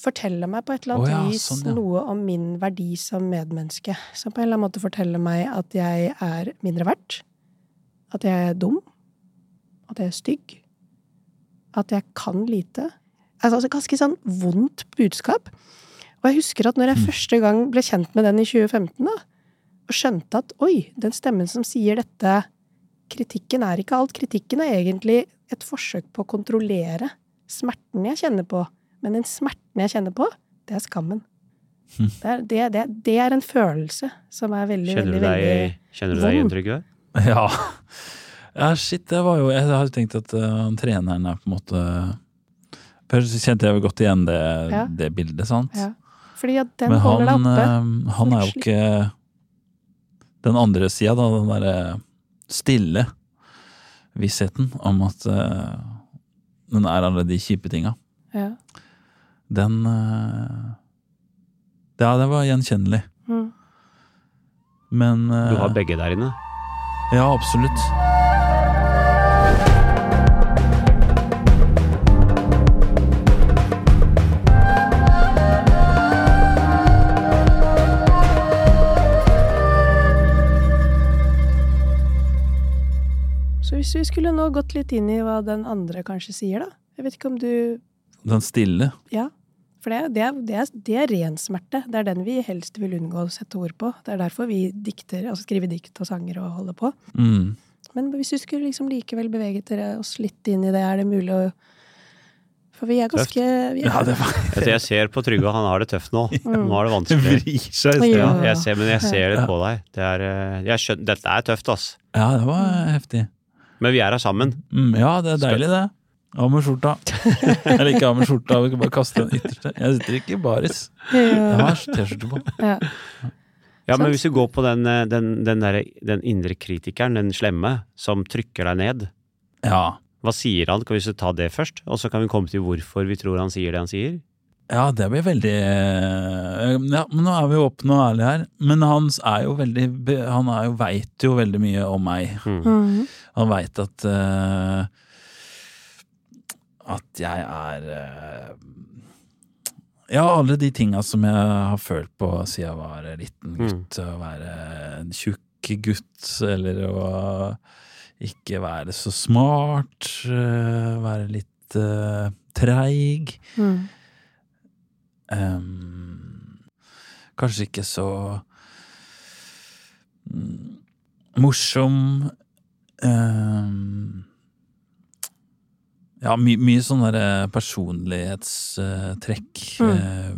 forteller meg på et eller annet oh, ja, vis sånn, ja. noe om min verdi som medmenneske. Som på en eller annen måte forteller meg at jeg er mindre verdt. At jeg er dum. At jeg er stygg. At jeg kan lite. Altså, altså ganske sånn vondt budskap. Og jeg husker at når jeg første gang ble kjent med den i 2015, da, og skjønte at oi, den stemmen som sier dette Kritikken er ikke alt. Kritikken er egentlig et forsøk på å kontrollere smerten jeg kjenner på. Men den smerten jeg kjenner på, det er skammen. Hm. Det er, det, det, det er en følelse som er veldig, Kjenner veldig, deg, veldig kjenner du deg igjen. Trygve? Ja. ja, shit, det var jo Jeg hadde tenkt at uh, treneren er på en måte kjente jeg jo godt igjen det, Ja. det bildet, sant? Ja. Fordi at den Men holder han, deg oppe. eh, han er jo ikke den andre sida, da. Den derre stille vissheten om at uh, den er alle de kjipe tinga. Ja. Den uh, Ja, det var gjenkjennelig. Mm. Men uh, Du har begge der inne. Ja, absolutt. Så hvis vi skulle nå gått litt inn i hva den andre kanskje sier, da. Jeg vet ikke om du Den stille. Ja. For det, det, er, det, er, det er ren smerte. Det er den vi helst vil unngå å sette ord på. Det er derfor vi dikter, altså skriver dikt og sanger og holder på. Mm. Men hvis vi skulle liksom likevel beveget dere oss litt inn i det, er det mulig å For vi er ganske vi er, Ja, det var du, Jeg ser på Trygve, han har det tøft nå. Nå Han har det Det vanskelig. vrir seg. Ser, men jeg ser det på deg. Det er, eh, jeg skjønner, dette er tøft, ass. Ja, det var heftig. Men vi er her sammen. Mm, ja, det er deilig, det. Av med skjorta. Eller ikke av med skjorta, vi kan bare kaste den ytterste. Jeg sitter ikke i baris. Jeg har T-skjorte på. ja. Ja, men hvis du går på den, eh, den, den, der, den indre kritikeren, den slemme, som trykker deg ned. Ja. Hva sier han? Kan vi ta det først? Og så kan vi komme til hvorfor vi tror han sier det han sier. Ja, det blir veldig eh, Ja, men nå er vi åpne og ærlige her. Men han er jo veldig Han er jo, veit jo veldig mye om meg. Mm. Mhm. Han veit at uh, At jeg er uh, Ja, alle de tinga som jeg har følt på siden jeg var liten gutt. Å være en tjukk gutt, eller å ikke være så smart. Uh, være litt uh, treig. Mm. Um, kanskje ikke så mm, morsom. Ehm, ja, my, mye sånne der personlighetstrekk Mm. uh,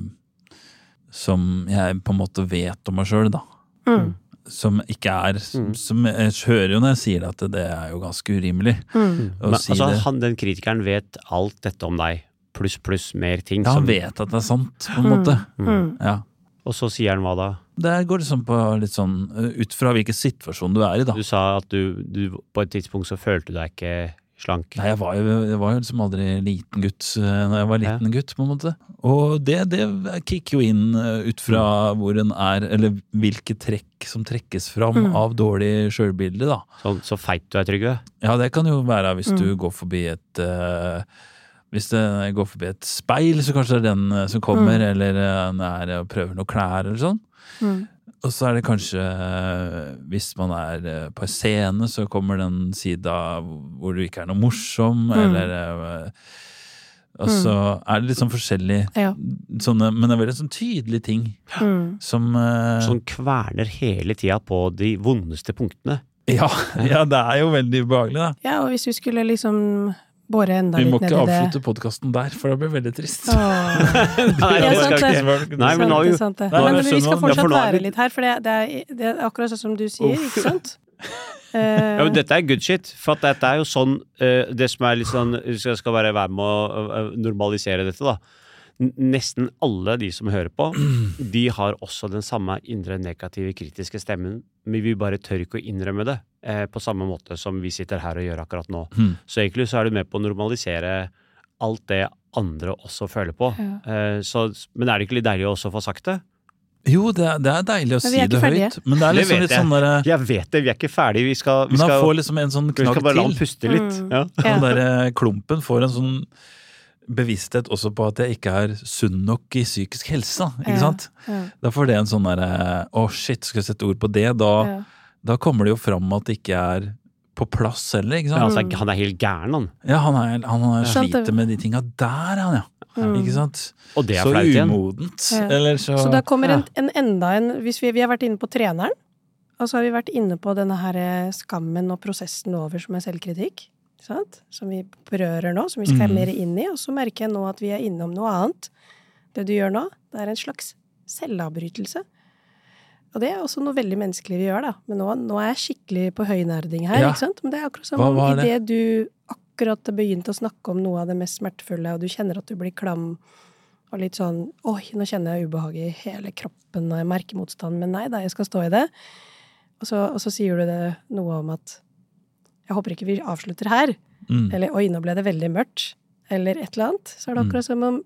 som jeg på en måte vet om meg sjøl, da. Mm. Som ikke er Mm. Som jeg hører jo når jeg sier at det er jo ganske urimelig Mhm. å Men, si altså, det. han, den kritikeren vet alt dette om deg. Pluss, pluss mer ting. Ja, som- han vet at det er sant, på en Mm. måte. Mhm. Ja. Og så sier han hva da? Det går liksom på litt sånn uh, ut fra hvilken situasjon du er i, da. Du sa at du, du på et tidspunkt så følte du deg ikke slank. Nei, jeg var jo, jeg var jo liksom aldri liten gutt uh, når jeg var liten gutt, på en måte. Og det, det kicker jo inn uh, ut fra hvor en er, eller hvilke trekk som trekkes fram Mm. av dårlig sjølbilde, da. Så, så feit du er, Trygve. Ja, det kan jo være hvis Mm. du går forbi et uh, Hvis det går forbi et speil, så kanskje det er den eh, som kommer, Mm. eller eh, han er og prøver noen klær eller sånn. Mm. Og så er det kanskje, eh, hvis man er eh, på en scene, så kommer den sida hvor du ikke er noe morsom, Mm. eller eh, Og så er det litt sånn forskjellig Ja. sånne, Men det er veldig sånn tydelige ting Mm. som uh, Som kverner hele tida på de vondeste punktene. ja, ja, det er jo veldig ubehagelig, da. ja, og hvis vi skulle liksom bore enda Vi må litt ned ikke i det avslutte podkasten der, for det blir veldig trist. Åh. Nei, Ja, det sant det. Nei, men det, vi- sant det. Nei, Men men vi skal man- Ja, for fortsatt være litt her, for det, det, er, det er akkurat sånn som du sier, Uff. ikke sant? Ja, men dette er good shit, for at dette er jo sånn eh, Det som er litt sånn jeg skal bare være med å eh, normalisere dette, da. Nesten alle de som hører på, de har også den samme indre negative, kritiske stemmen, men vi bare tør ikke å innrømme det. Eh, på samme måte som vi sitter her og gjør akkurat nå. Mm. Så egentlig så er du med på å normalisere alt det andre også føler på. Ja. Eh, så, men er det ikke litt deilig å også få sagt det? Jo, det er, det er deilig å Men si er det ferdige. høyt, men det er liksom litt jeg. sånn der, Jeg vet det, vi er ikke ferdige. Vi skal, vi Men han får liksom en sånn vi skal bare la han puste litt. Mm. Ja. Ja. Den der klumpen får en sånn bevissthet også på at jeg ikke er sunn nok i psykisk helse. Ikke Ja. sant? ja, Da får det en sånn derre Å, shit, skal jeg sette ord på det? Da, ja. da kommer det jo fram at det ikke er på plass heller, ikke Ja, sant? altså, han er helt gæren, han. Ja, han, er, han er sliter med de tinga der, han, ja. Mm. Ikke sant? Og det er Så flaut igjen. umodent. Ja. Eller så Så da kommer ja. en, en enda en Hvis vi, vi har vært inne på treneren, og så har vi vært inne på denne her eh, skammen og prosessen over som er selvkritikk? Som vi berører nå, som vi skal mm. mer inn i, og så merker jeg nå at vi er innom noe annet. Det du gjør nå, det er en slags selvavbrytelse. Og det er også noe veldig menneskelig vi gjør, da. Men nå, nå er jeg skikkelig på høynerding her, Ja. ikke sant? Men det er akkurat som Hva om det? idet du akkurat begynte å snakke om noe av det mest smertefulle, og du kjenner at du blir klam og litt sånn Oi, nå kjenner jeg ubehag i hele kroppen, og jeg merker motstand, men nei da, jeg skal stå i det. Og så, og så sier du det noe om at Jeg håper ikke vi avslutter her. mm. Eller oi, nå ble det veldig mørkt. Eller et eller annet. Så er det Mm. akkurat som om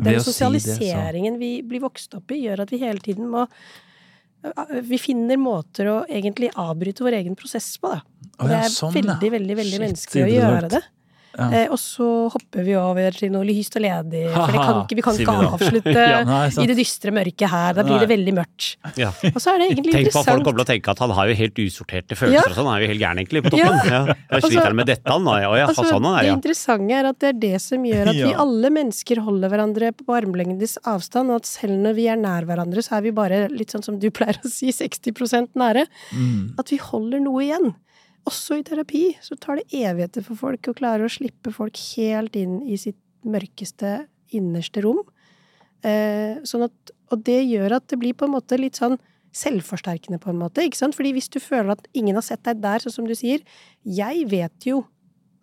den sosialiseringen si det, vi blir vokst opp i, gjør at vi hele tiden må Vi finner måter å egentlig avbryte vår egen prosess på, da. Og det er sånn, veldig, veldig veldig menneskelig å gjøre det. Ja. Eh, og så hopper vi over til noe lyst og ledig, for kan ikke, vi kan ikke avslutte Ja, nei, i det dystre mørket her. Da blir det veldig mørkt. Ja. Og så er det egentlig Tenk på at folk interessant kommer til å tenke at han har jo helt usorterte følelser Ja. og sånn. Han er jo helt gæren egentlig på toppen. Ja. Da Altså- sliter han med dette, han. Å ja, Altså, sånn han er, det interessante er at det er det som gjør at vi alle mennesker holder hverandre på armlengdes avstand, og at selv når vi er nær hverandre, så er vi bare litt sånn som du pleier å si, 60% nære. Mm. At vi holder noe igjen. Også i terapi så tar det evigheter for folk å klare å slippe folk helt inn i sitt mørkeste, innerste rom. Eh, sånn at, og det gjør at det blir på en måte litt sånn selvforsterkende, på en måte. ikke sant? Fordi hvis du føler at ingen har sett deg der, sånn som du sier Jeg vet jo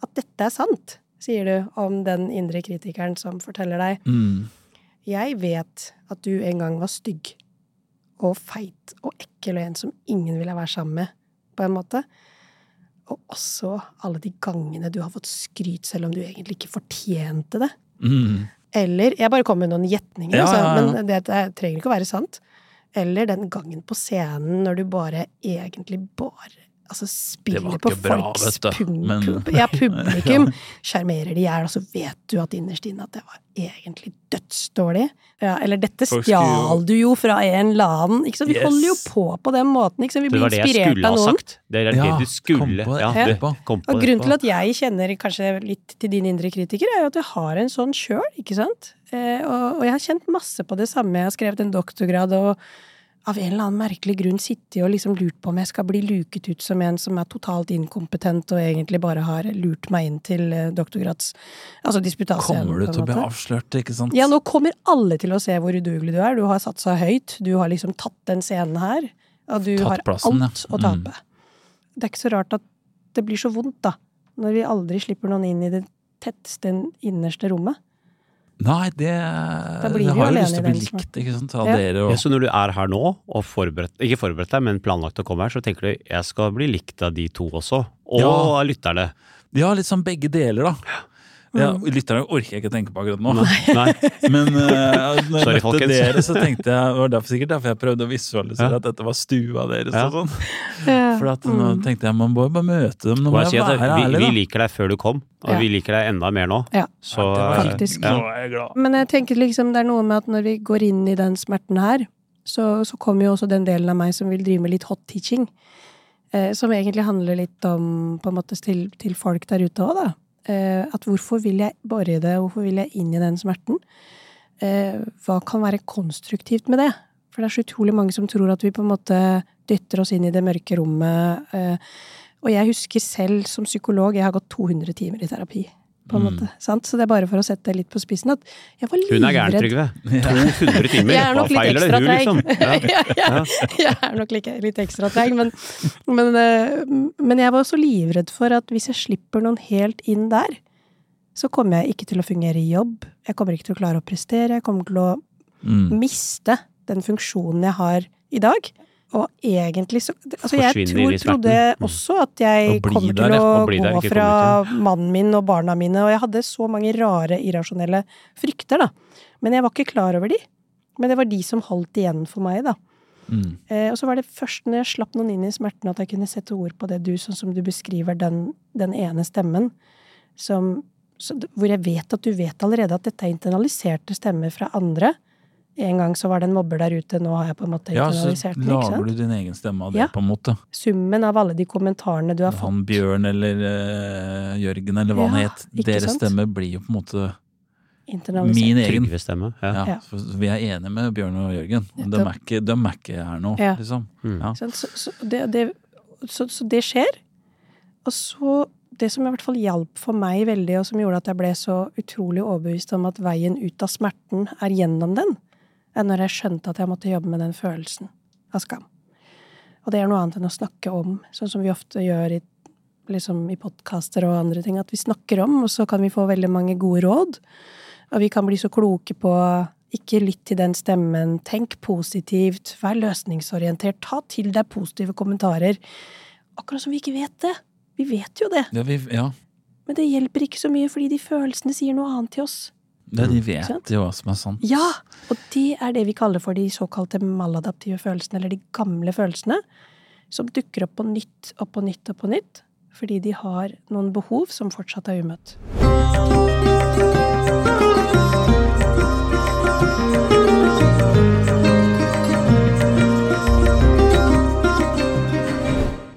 at dette er sant, sier du om den indre kritikeren som forteller deg. Mm. Jeg vet at du en gang var stygg og feit og ekkel og en som ingen ville være sammen med, på en måte. Og også alle de gangene du har fått skryt selv om du egentlig ikke fortjente det. Mm. Eller Jeg bare kommer med noen gjetninger, Ja, altså, ja, ja. men det, det trenger ikke å være sant. Eller den gangen på scenen når du bare egentlig bare altså spillet på bra, folks du, pum, men- pum, ja, publikum. Sjarmerer de hjel, og så vet du at innerst inne at det var egentlig dødsdårlig. Ja, eller dette stjal du jo fra en eller annen. Ikke sant? Vi Yes. holder jo på på den måten. Ikke sant? Vi Det var det jeg skulle ha sagt. Det er det Ja, du skulle kom på ja, etterpå. du kom på Og grunnen til at jeg kjenner kanskje litt til din indre kritiker, er jo at jeg har en sånn sjøl, ikke sant? Eh, og, og jeg har kjent masse på det samme. Jeg har skrevet en doktorgrad og av en eller annen merkelig grunn sittet og liksom lurt på om jeg skal bli luket ut som en som er totalt inkompetent og egentlig bare har lurt meg inn til eh, doktorgrads... Altså disputasscenen, Kommer du til å bli avslørt, ikke sant? Ja, nå kommer alle til å se hvor udugelig du er. Du har satsa høyt. Du har liksom tatt den scenen her. Og du Tatt har plassen, ja. alt å Mm. tape. Det er ikke så rart at det blir så vondt, da. Når vi aldri slipper noen inn i det tetteste, innerste rommet. Nei, det, blir jeg har jo lyst til å bli likt, ikke sant, av Ja. dere Ja, så når du er her nå, og forberedt, ikke forberedt deg, men planlagt å komme her, så tenker du jeg skal bli likt av de to også. Og Ja. lytterne. Ja, litt sånn begge deler, da. Ja, Lytterne orker jeg ikke tenke på akkurat nå. Nei. Men uh, når Sorry, jeg møtte dere, så tenkte jeg det var derfor, sikkert derfor jeg prøvde å visualisere Ja. at dette var stua deres. Ja. og sånn. Ja. For at nå tenkte jeg man må bare møte dem. Nå Må jeg si jeg være vi, ærlig, vi liker deg før du kom, og Ja. vi liker deg enda mer nå. Ja. Så Det var Faktisk. Nå er jeg glad. Men jeg tenker liksom det er noe med at når vi går inn i den smerten her, så, så kommer jo også den delen av meg som vil drive med litt hot teaching. Eh, som egentlig handler litt om på en måte til, til folk der ute òg, da. Eh, at hvorfor vil jeg bore i det, hvorfor vil jeg inn i den smerten? Eh, hva kan være konstruktivt med det? For det er så utrolig mange som tror at vi på en måte dytter oss inn i det mørke rommet. Eh, og jeg husker selv som psykolog, jeg har gått 200 timer i terapi. På en Mm. måte, sant? Så det er bare for å sette det litt på spissen at jeg var livredd. Hun er gæren, Trygve. 200 timer. jeg er Hva nok litt feiler det hun, liksom? Ja. Ja, ja, jeg er nok like, litt ekstra treig, men, men, eh, men jeg var også livredd for at hvis jeg slipper noen helt inn der, så kommer jeg ikke til å fungere i jobb. Jeg kommer ikke til å klare å prestere. Jeg kommer til å Mm. miste den funksjonen jeg har i dag. Og egentlig så Altså, jeg tror, trodde Mm. også at jeg kom kommer til å gå fra mannen min og barna mine, og jeg hadde så mange rare, irrasjonelle frykter, da. Men jeg var ikke klar over de. Men det var de som holdt igjen for meg, da. Mm. Eh, og så var det først når jeg slapp noen inn i smerten, at jeg kunne sette ord på det du, sånn som du beskriver den, den ene stemmen, som, så, hvor jeg vet at du vet allerede at dette er internaliserte stemmer fra andre. En gang så var det en mobber der ute, nå har jeg på en måte Ja, så internalisert den. ikke lager sant? du din egen stemme av det, Ja. på en måte. Summen av alle de kommentarene du har fått. Han Bjørn eller uh, Jørgen eller hva han Ja, het. ikke Deres sant? stemme blir jo på en måte min egen. Trygve stemme. Ja. Ja, Ja. vi er enige med Bjørn og Jørgen. De er ikke, de er ikke her nå, Ja. liksom. Mm. Ja. Så, så, det, det, så, så det skjer. Og så Det som i hvert fall hjalp for meg veldig, og som gjorde at jeg ble så utrolig overbevist om at veien ut av smerten er gjennom den, er når jeg skjønte at jeg måtte jobbe med den følelsen av skam. Og det er noe annet enn å snakke om, sånn som vi ofte gjør i, liksom, i podkaster og andre ting. At vi snakker om, og så kan vi få veldig mange gode råd. Og vi kan bli så kloke på ikke lytt til den stemmen, tenk positivt, vær løsningsorientert, ta til deg positive kommentarer. Akkurat som vi ikke vet det. Vi vet jo det, Ja, vi, ja. men det hjelper ikke så mye fordi de følelsene sier noe annet til oss. Det, de vet sant? jo hva som er sant. Ja! Og det er det vi kaller for de såkalte maladaptive følelsene, eller de gamle følelsene, som dukker opp på nytt og på nytt og på nytt, fordi de har noen behov som fortsatt er umøtt.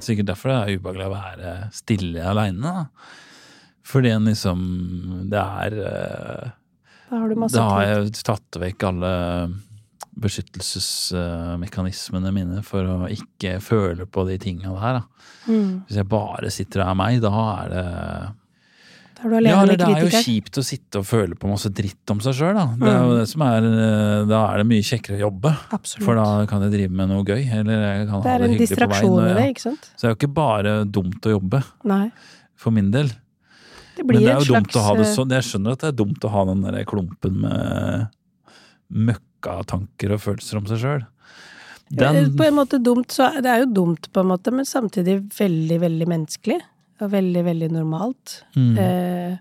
Sikkert derfor det er ubehagelig å være stille aleine. Fordi en liksom Det er eh, Da har du masse Da har jeg tatt vekk alle beskyttelsesmekanismene mine for å ikke føle på de tinga der. Mm. Hvis jeg bare sitter og er meg, da er det Da er du Ja, eller med det er jo kjipt å sitte og føle på masse dritt om seg sjøl, da. Det er jo Mm. det som er eh, Da er det mye kjekkere å jobbe. Absolutt. For da kan jeg drive med noe gøy, eller jeg kan det ha er det en hyggelig på distraksjon veien. i og- det, ikke sant? Så det er jo ikke bare dumt å jobbe, Nei. for min del. Det Men blir det dumt slags å ha det eh, sånn. Jeg skjønner at det er dumt å ha den der klumpen med møkkatanker og følelser om seg sjøl. eh, Den På en måte dumt, så det er jo dumt på en måte, men samtidig veldig, veldig menneskelig. Og veldig, veldig normalt. mm. Eh,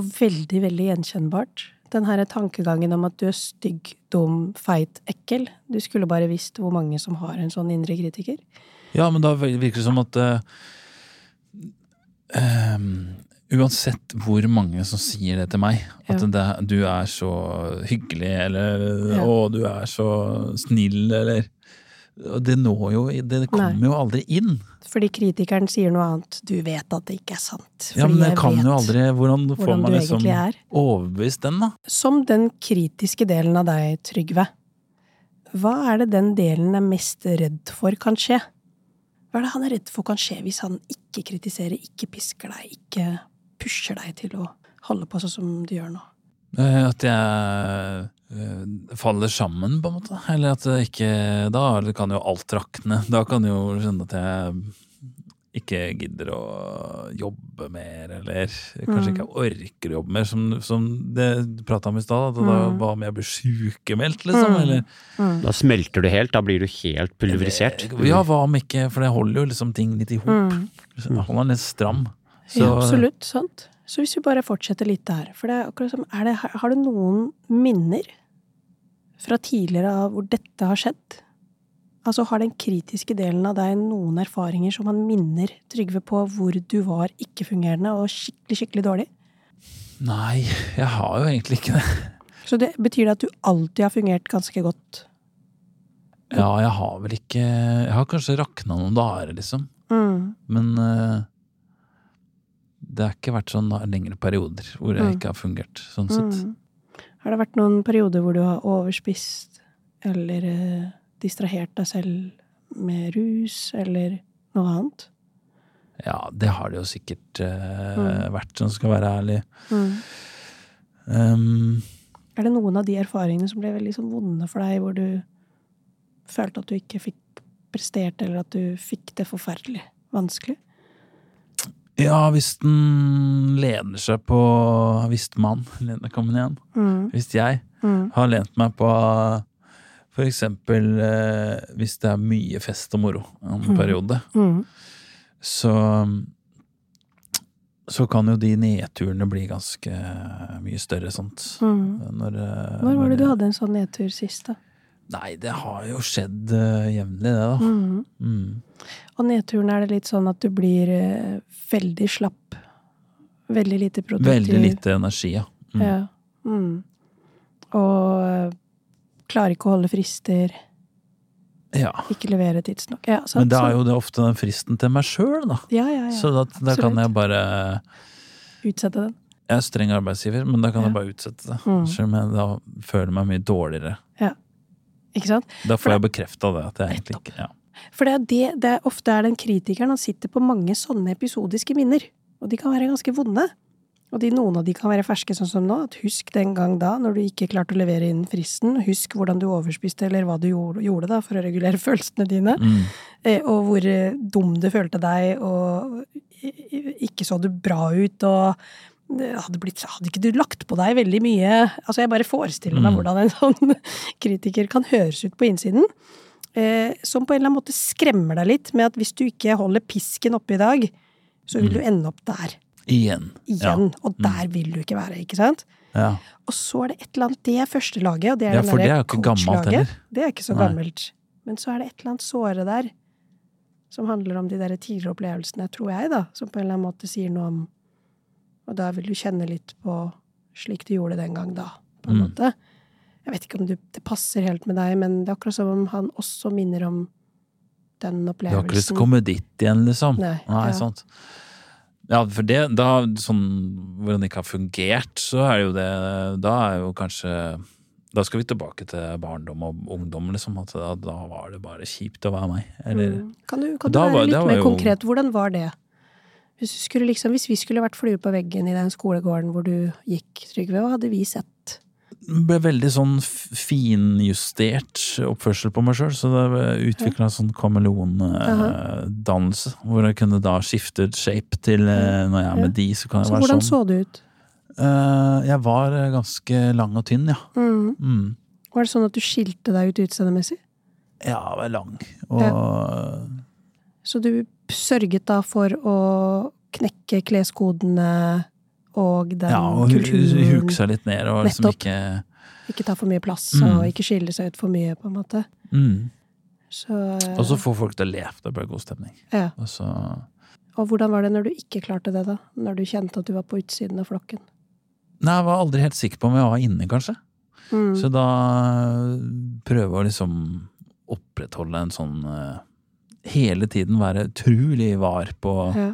og veldig, veldig gjenkjennbart. Den her tankegangen om at du er stygg, dum, feit, ekkel. Du skulle bare visst hvor mange som har en sånn indre kritiker. Ja, men da virker det som at eh, ehm, Uansett hvor mange som sier det til meg, at Ja. det, du er så hyggelig, eller Ja. å, du er så snill, eller Det når jo Det kommer Nei. jo aldri inn. Fordi kritikeren sier noe annet. Du vet at det ikke er sant. Ja, men det jeg kan jo aldri Hvordan får hvordan man liksom er. overbevist den, da? Som den kritiske delen av deg, Trygve. Hva er det den delen er mest redd for kan skje? Hva er det han er redd for kan skje hvis han ikke kritiserer, ikke pisker deg, ikke pusher deg til å holde på sånn som du gjør nå? Eh, At jeg eh, faller sammen, på en måte. Eller at det ikke Da kan jo alt rakne. Da kan jo skjønne at jeg ikke gidder å jobbe mer, eller kanskje Mm. ikke orker å jobbe mer, som, som det du prata om i stad. Da Mm. hva om jeg blir sykemeldt, liksom? Mm. Eller Mm. Da smelter du helt. Da blir du helt pulverisert. Ja, hva om ikke? For det holder jo liksom ting litt i hop. Mm. Holder den litt stram. Så, Ja, absolutt. Sant. Så hvis vi bare fortsetter litt der, for det er akkurat som er det, Har du noen minner fra tidligere av hvor dette har skjedd? Altså har den kritiske delen av deg noen erfaringer som han minner Trygve på hvor du var ikke-fungerende og skikkelig, skikkelig dårlig? Nei, jeg har jo egentlig ikke det. Så det betyr det at du alltid har fungert ganske godt? Ja, jeg har vel ikke Jeg har kanskje rakna noen dager, liksom. Mm. Men eh, det har ikke vært sånn lengre perioder hvor jeg Mm. ikke har fungert, sånn sett. Mm. Har det vært noen perioder hvor du har overspist eller eh, distrahert deg selv med rus eller noe annet? Ja, det har det jo sikkert eh, Mm. vært, sånn skal være ærlig. Mm. Um, Er det noen av de erfaringene som ble veldig sånn vonde for deg, hvor du følte at du ikke fikk prestert, eller at du fikk det forferdelig vanskelig? Ja, hvis den lener seg på Hvis man, lener kommer igjen. Mm. Hvis jeg Mm. har lent meg på for eksempel eh, hvis det er mye fest og moro en Mm. periode, Mm. så så kan jo de nedturene bli ganske mye større, sånt. Mm. Når, eh, Når var det du hadde en sånn nedtur sist, da? Nei, det har jo skjedd uh, jevnlig, det, da. Mm. Mm. Og nedturen er det litt sånn at du blir uh, veldig slapp. Veldig lite produktiv. Veldig lite energi, ja. Mm. Ja. Mm. Og uh, klarer ikke å holde frister. ja. Ikke levere tidsnok. Ja, sant? Men da er jo det ofte den fristen til meg sjøl, da. ja, ja, ja. Så da, da kan jeg bare Utsette den. Jeg er streng arbeidsgiver, men da kan Ja. jeg bare utsette det. Mm. Selv om jeg da føler meg mye dårligere. Ikke sant? Da For får jeg bekrefta det. at jeg egentlig ikke ja. For det er det, det er ofte er den kritikeren han sitter på mange sånne episodiske minner. Og de kan være ganske vonde. Og de, noen av de kan være ferske, sånn som nå. At husk den gang da, når du ikke klarte å levere innen fristen. Husk hvordan du overspiste, eller hva du gjorde, gjorde da, for å regulere følelsene dine. Mm. Eh, Og hvor eh, dum du følte deg, og ikke så du bra ut, og hadde, blitt, hadde ikke du lagt på deg veldig mye Altså, jeg bare forestiller meg Mm. hvordan en sånn kritiker kan høres ut på innsiden. Eh, som på en eller annen måte skremmer deg litt med at hvis du ikke holder pisken oppe i dag, så vil Mm. du ende opp der Igjen. igjen. Og der vil du ikke være, ikke sant? Ja. Og så er det et eller annet Det er første laget, og det er ja, for det er jo ikke gammelt heller. Det er ikke så Nei. gammelt. Men så er det et eller annet såre der, som handler om de der tidligere opplevelsene, tror jeg, da. Som på en eller annen måte sier noe om Og da vil du kjenne litt på slik du gjorde den gang da, på en Mm. måte. Jeg vet ikke om du, det passer helt med deg, men det er akkurat som om han også minner om den Du har ikke lyst til å komme dit igjen, liksom? Nei, ja. sant. Ja, for det, da, sånn hvordan det ikke har fungert, så er det jo det Da er jo kanskje Da skal vi tilbake til barndom og ungdom, liksom. At da, da var det bare kjipt å være meg. Eller Mm. Kan du, kan du være var- litt det mer konkret? Hvordan var det? Hvis, liksom, hvis vi skulle vært flue på veggen i den skolegården hvor du gikk, Trygve, hva hadde vi sett? ble veldig sånn finjustert oppførsel på meg sjøl, så det utvikla sånn kameleondannelse. Hvor jeg kunne da skifte shape til eh, når jeg er med de, så kan jeg Så være hvordan sånn. så du ut? Uh, jeg var eh, ganske lang og tynn, ja. Mm. Mm. Var det sånn at du skilte deg ut utseendemessig? Ja, jeg var lang. Og Så du sørget da for å knekke kleskodene og den ja, og kulturen? huke seg litt ned og liksom ikke Ikke ta for mye plass Mm. og ikke skille seg ut for mye, på en måte. mm. Så, Og så får folk til å le. Det ble god stemning. ja. Og så Og hvordan var det når du ikke klarte det, da? Når du kjente at du var på utsiden av flokken? Nei, jeg var aldri helt sikker på om jeg var inne, kanskje. Mm. Så da prøve å liksom opprettholde en sånn eh, Hele tiden være utrolig var på ja.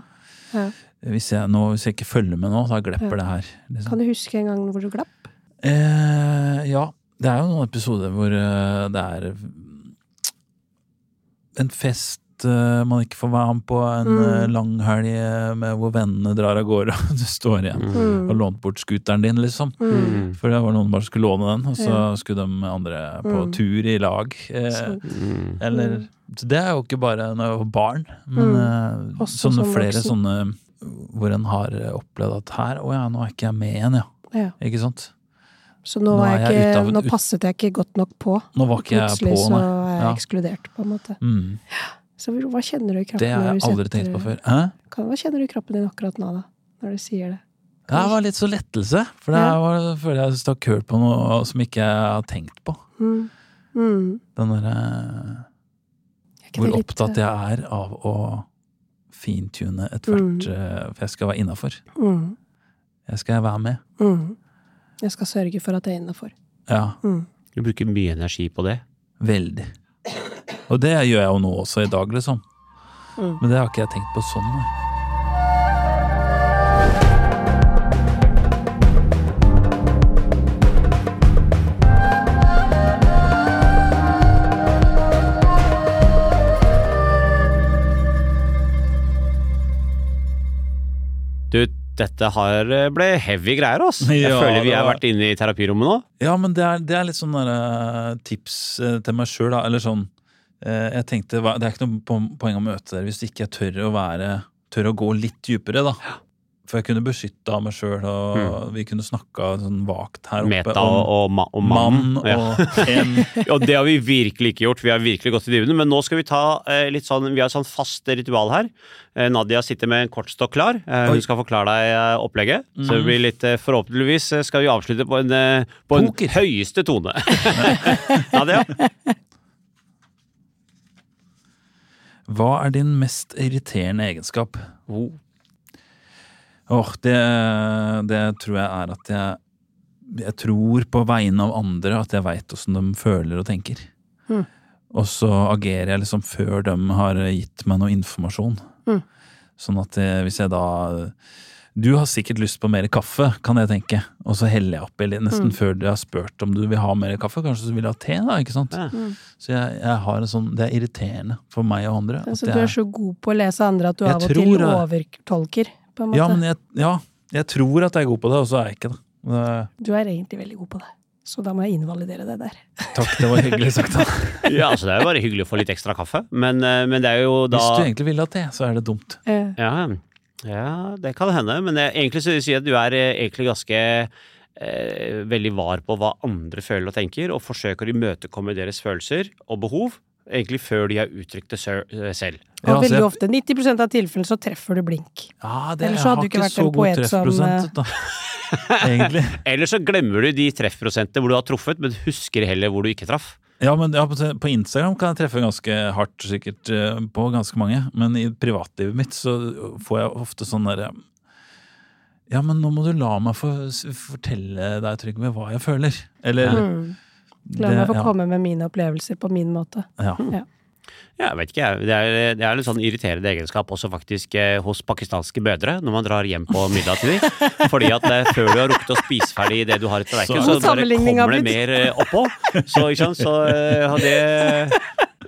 Ja. hvis, jeg, nå, hvis jeg ikke følger med nå, da glepper Ja. det her. Liksom. Kan du huske en gang hvor du glapp? Eh, ja. Det er jo noen episoder hvor eh, det er en fest eh, man ikke får være med på, en Mm. uh, langhelg eh, med hvor vennene drar av gårde, og du står igjen Mm. og lånt bort scooteren din, liksom. Mm. For det var noen som bare skulle låne den, og så Ja. skulle de andre på Mm. tur i lag. Eh, Mm. eller Mm. så Det er jo ikke bare når jeg var barn, men Mm. eh, sånne flere voksen. sånne hvor en har opplevd at her, å ja, nå er ikke jeg med igjen, ja. Ja. Ikke sant? Så nå, Nå jeg jeg ikke, av- nå passet jeg ikke godt nok på. Nå var ikke jeg Plutselig så er jeg Ja. ekskludert, på en måte. Mm. Så hva kjenner du i kroppen Det har når jeg du aldri setter- tenkt på før. Hæ? Kan- Hva kjenner du i kroppen din akkurat nå, da? Når du sier det? Det var litt så lettelse, for det Ja. var, føler jeg stakk hull på noe som ikke jeg har tenkt på. Mm. Mm. Den derre Er Hvor litt, opptatt jeg er av å fintune ethvert mm. For jeg skal være innafor. Mm. Jeg skal være med. Mm. Jeg skal sørge for at jeg er innafor. Ja, Mm. Du bruker mye energi på det. veldig. Og det gjør jeg jo nå også i dag, liksom. Mm. Men det har ikke jeg tenkt på sånn, nei. Du, dette har eh, ble heavy greier, ass. Jeg Ja, føler vi har vært inne i terapirommet nå. Ja, men det er, det er litt sånn derre tips eh, til meg sjøl, da. Eller sånn eh, Jeg tenkte det er ikke noe poeng å møte dere hvis ikke jeg tør å være Tør å gå litt dypere, da. For jeg kunne beskytta meg sjøl, og vi kunne snakka sånn vagt her oppe Meta og, og, ma og mann. mann Ja. og en Og det har vi virkelig ikke gjort. Vi har virkelig gått i dybden. Men nå skal vi ta eh, litt sånn Vi har et sånn fast ritual her. Eh, Nadia sitter med en kortstokk klar. Eh, hun skal forklare deg eh, opplegget. Så det blir litt eh, Forhåpentligvis eh, skal vi avslutte på en, eh, på en høyeste tone. Nadia? Hva er din mest irriterende egenskap? Oh. oh, det, det tror jeg er at jeg Jeg tror på vegne av andre at jeg veit åssen de føler og tenker. Mm. Og så agerer jeg liksom før de har gitt meg noe informasjon. Mm. Sånn at det, hvis jeg da Du har sikkert lyst på mer kaffe, kan jeg tenke. Og så heller jeg oppi nesten Mm. før de har spurt om du vil ha mer kaffe. Kanskje du vil ha te, da. ikke sant? Ja. Mm. Så jeg, jeg har en sånn, Det er irriterende for meg og andre. Altså, du er så god på å lese andre at du av og tror til overtolker, på en måte. ja, men jeg, ja, jeg tror at jeg er god på det, og så er jeg ikke det. det. Du er egentlig veldig god på det. Så da må jeg invalidere det der. Takk, det var hyggelig sagt. da. Ja, altså Det er jo bare hyggelig å få litt ekstra kaffe, men, eh, men det er jo da Hvis du egentlig vil ha te, så er det dumt. Eh, Ja, ja, det kan hende. Men jeg, egentlig så vil jeg si at du er eh, egentlig ganske eh, veldig var på hva andre føler og tenker, og forsøker å imøtekomme deres følelser og behov, egentlig før de har uttrykt det eh, selv. Og Ja, altså, veldig ofte, 90% av tilfellene, så treffer du blink. Ja, det Ellers så hadde har du ikke vært så en poet som, treffprosent, da. Egentlig. Eller så glemmer du de treffprosentene hvor du har truffet, men husker heller hvor du ikke traff. Ja, men ja, på på Instagram kan jeg treffe ganske hardt, sikkert, eh, på ganske mange. Men i privatlivet mitt så får jeg ofte sånn derre Ja, men nå må du la meg få fortelle deg, Trygve, hva jeg føler. Eller Mm. La meg få ja, komme med mine opplevelser på min måte. Ja. Ja, jeg vet ikke. Det er, det er en sånn irriterende egenskap også faktisk eh, hos pakistanske mødre når man drar hjem på middag til dem. Fordi at eh, før du har rukket å spise ferdig det du har i tallerkenen, Så- så, bare kommer det mer eh, oppå. Så, ikke sant, så eh, har det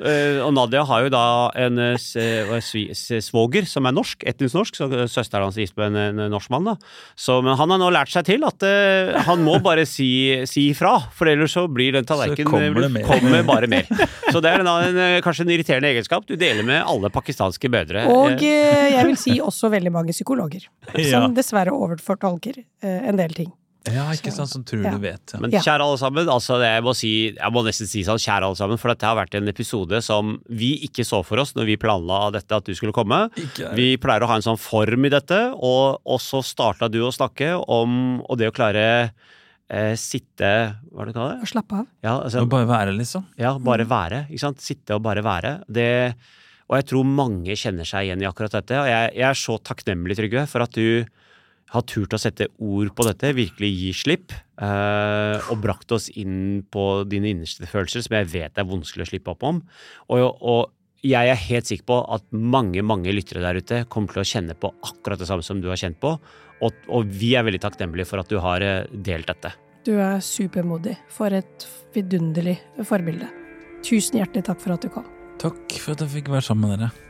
Og Nadia har jo da en eh, eh, svoger som er norsk, etnisk norsk, så eh, søsteren hans er gift med en, en norsk mann. da. Så, men han har nå lært seg til at uh, han må bare si, si ifra, for ellers så blir den tallerkenen kommer det mer. kommer bare mer. Så det er en, en, eh, kanskje en irriterende egenskap du deler med alle pakistanske mødre. Og Eh, eh, jeg vil si også veldig mange psykologer. Som dessverre overfortolker eh, en del ting. Ja, ikke sant, som tror Ja. du vet. Ja. Men kjære alle sammen, altså det jeg må si, jeg må nesten si sånn kjære alle sammen, for dette har vært en episode som vi ikke så for oss når vi planla dette at du skulle komme. Ikke- Vi pleier å ha en sånn form i dette, og, og så starta du å snakke om og det å klare eh, sitte Hva er det du kaller det? Og slappe av. Ja, altså, Å bare være, liksom. Ja, bare være. ikke sant? Sitte og bare være. Det, og jeg tror mange kjenner seg igjen i akkurat dette. Og jeg, jeg er så takknemlig, Trygve, for at du har turt å sette ord på dette, virkelig gi slipp, eh, og brakt oss inn på dine innerste følelser, som jeg vet er vanskelig å slippe opp om. Og, og jeg er helt sikker på at mange mange lyttere der ute kommer til å kjenne på akkurat det samme som du har kjent på, og, og vi er veldig takknemlige for at du har eh, delt dette. Du er supermodig. For et vidunderlig forbilde. Tusen hjertelig takk for at du kom. Takk for at jeg fikk være sammen med dere.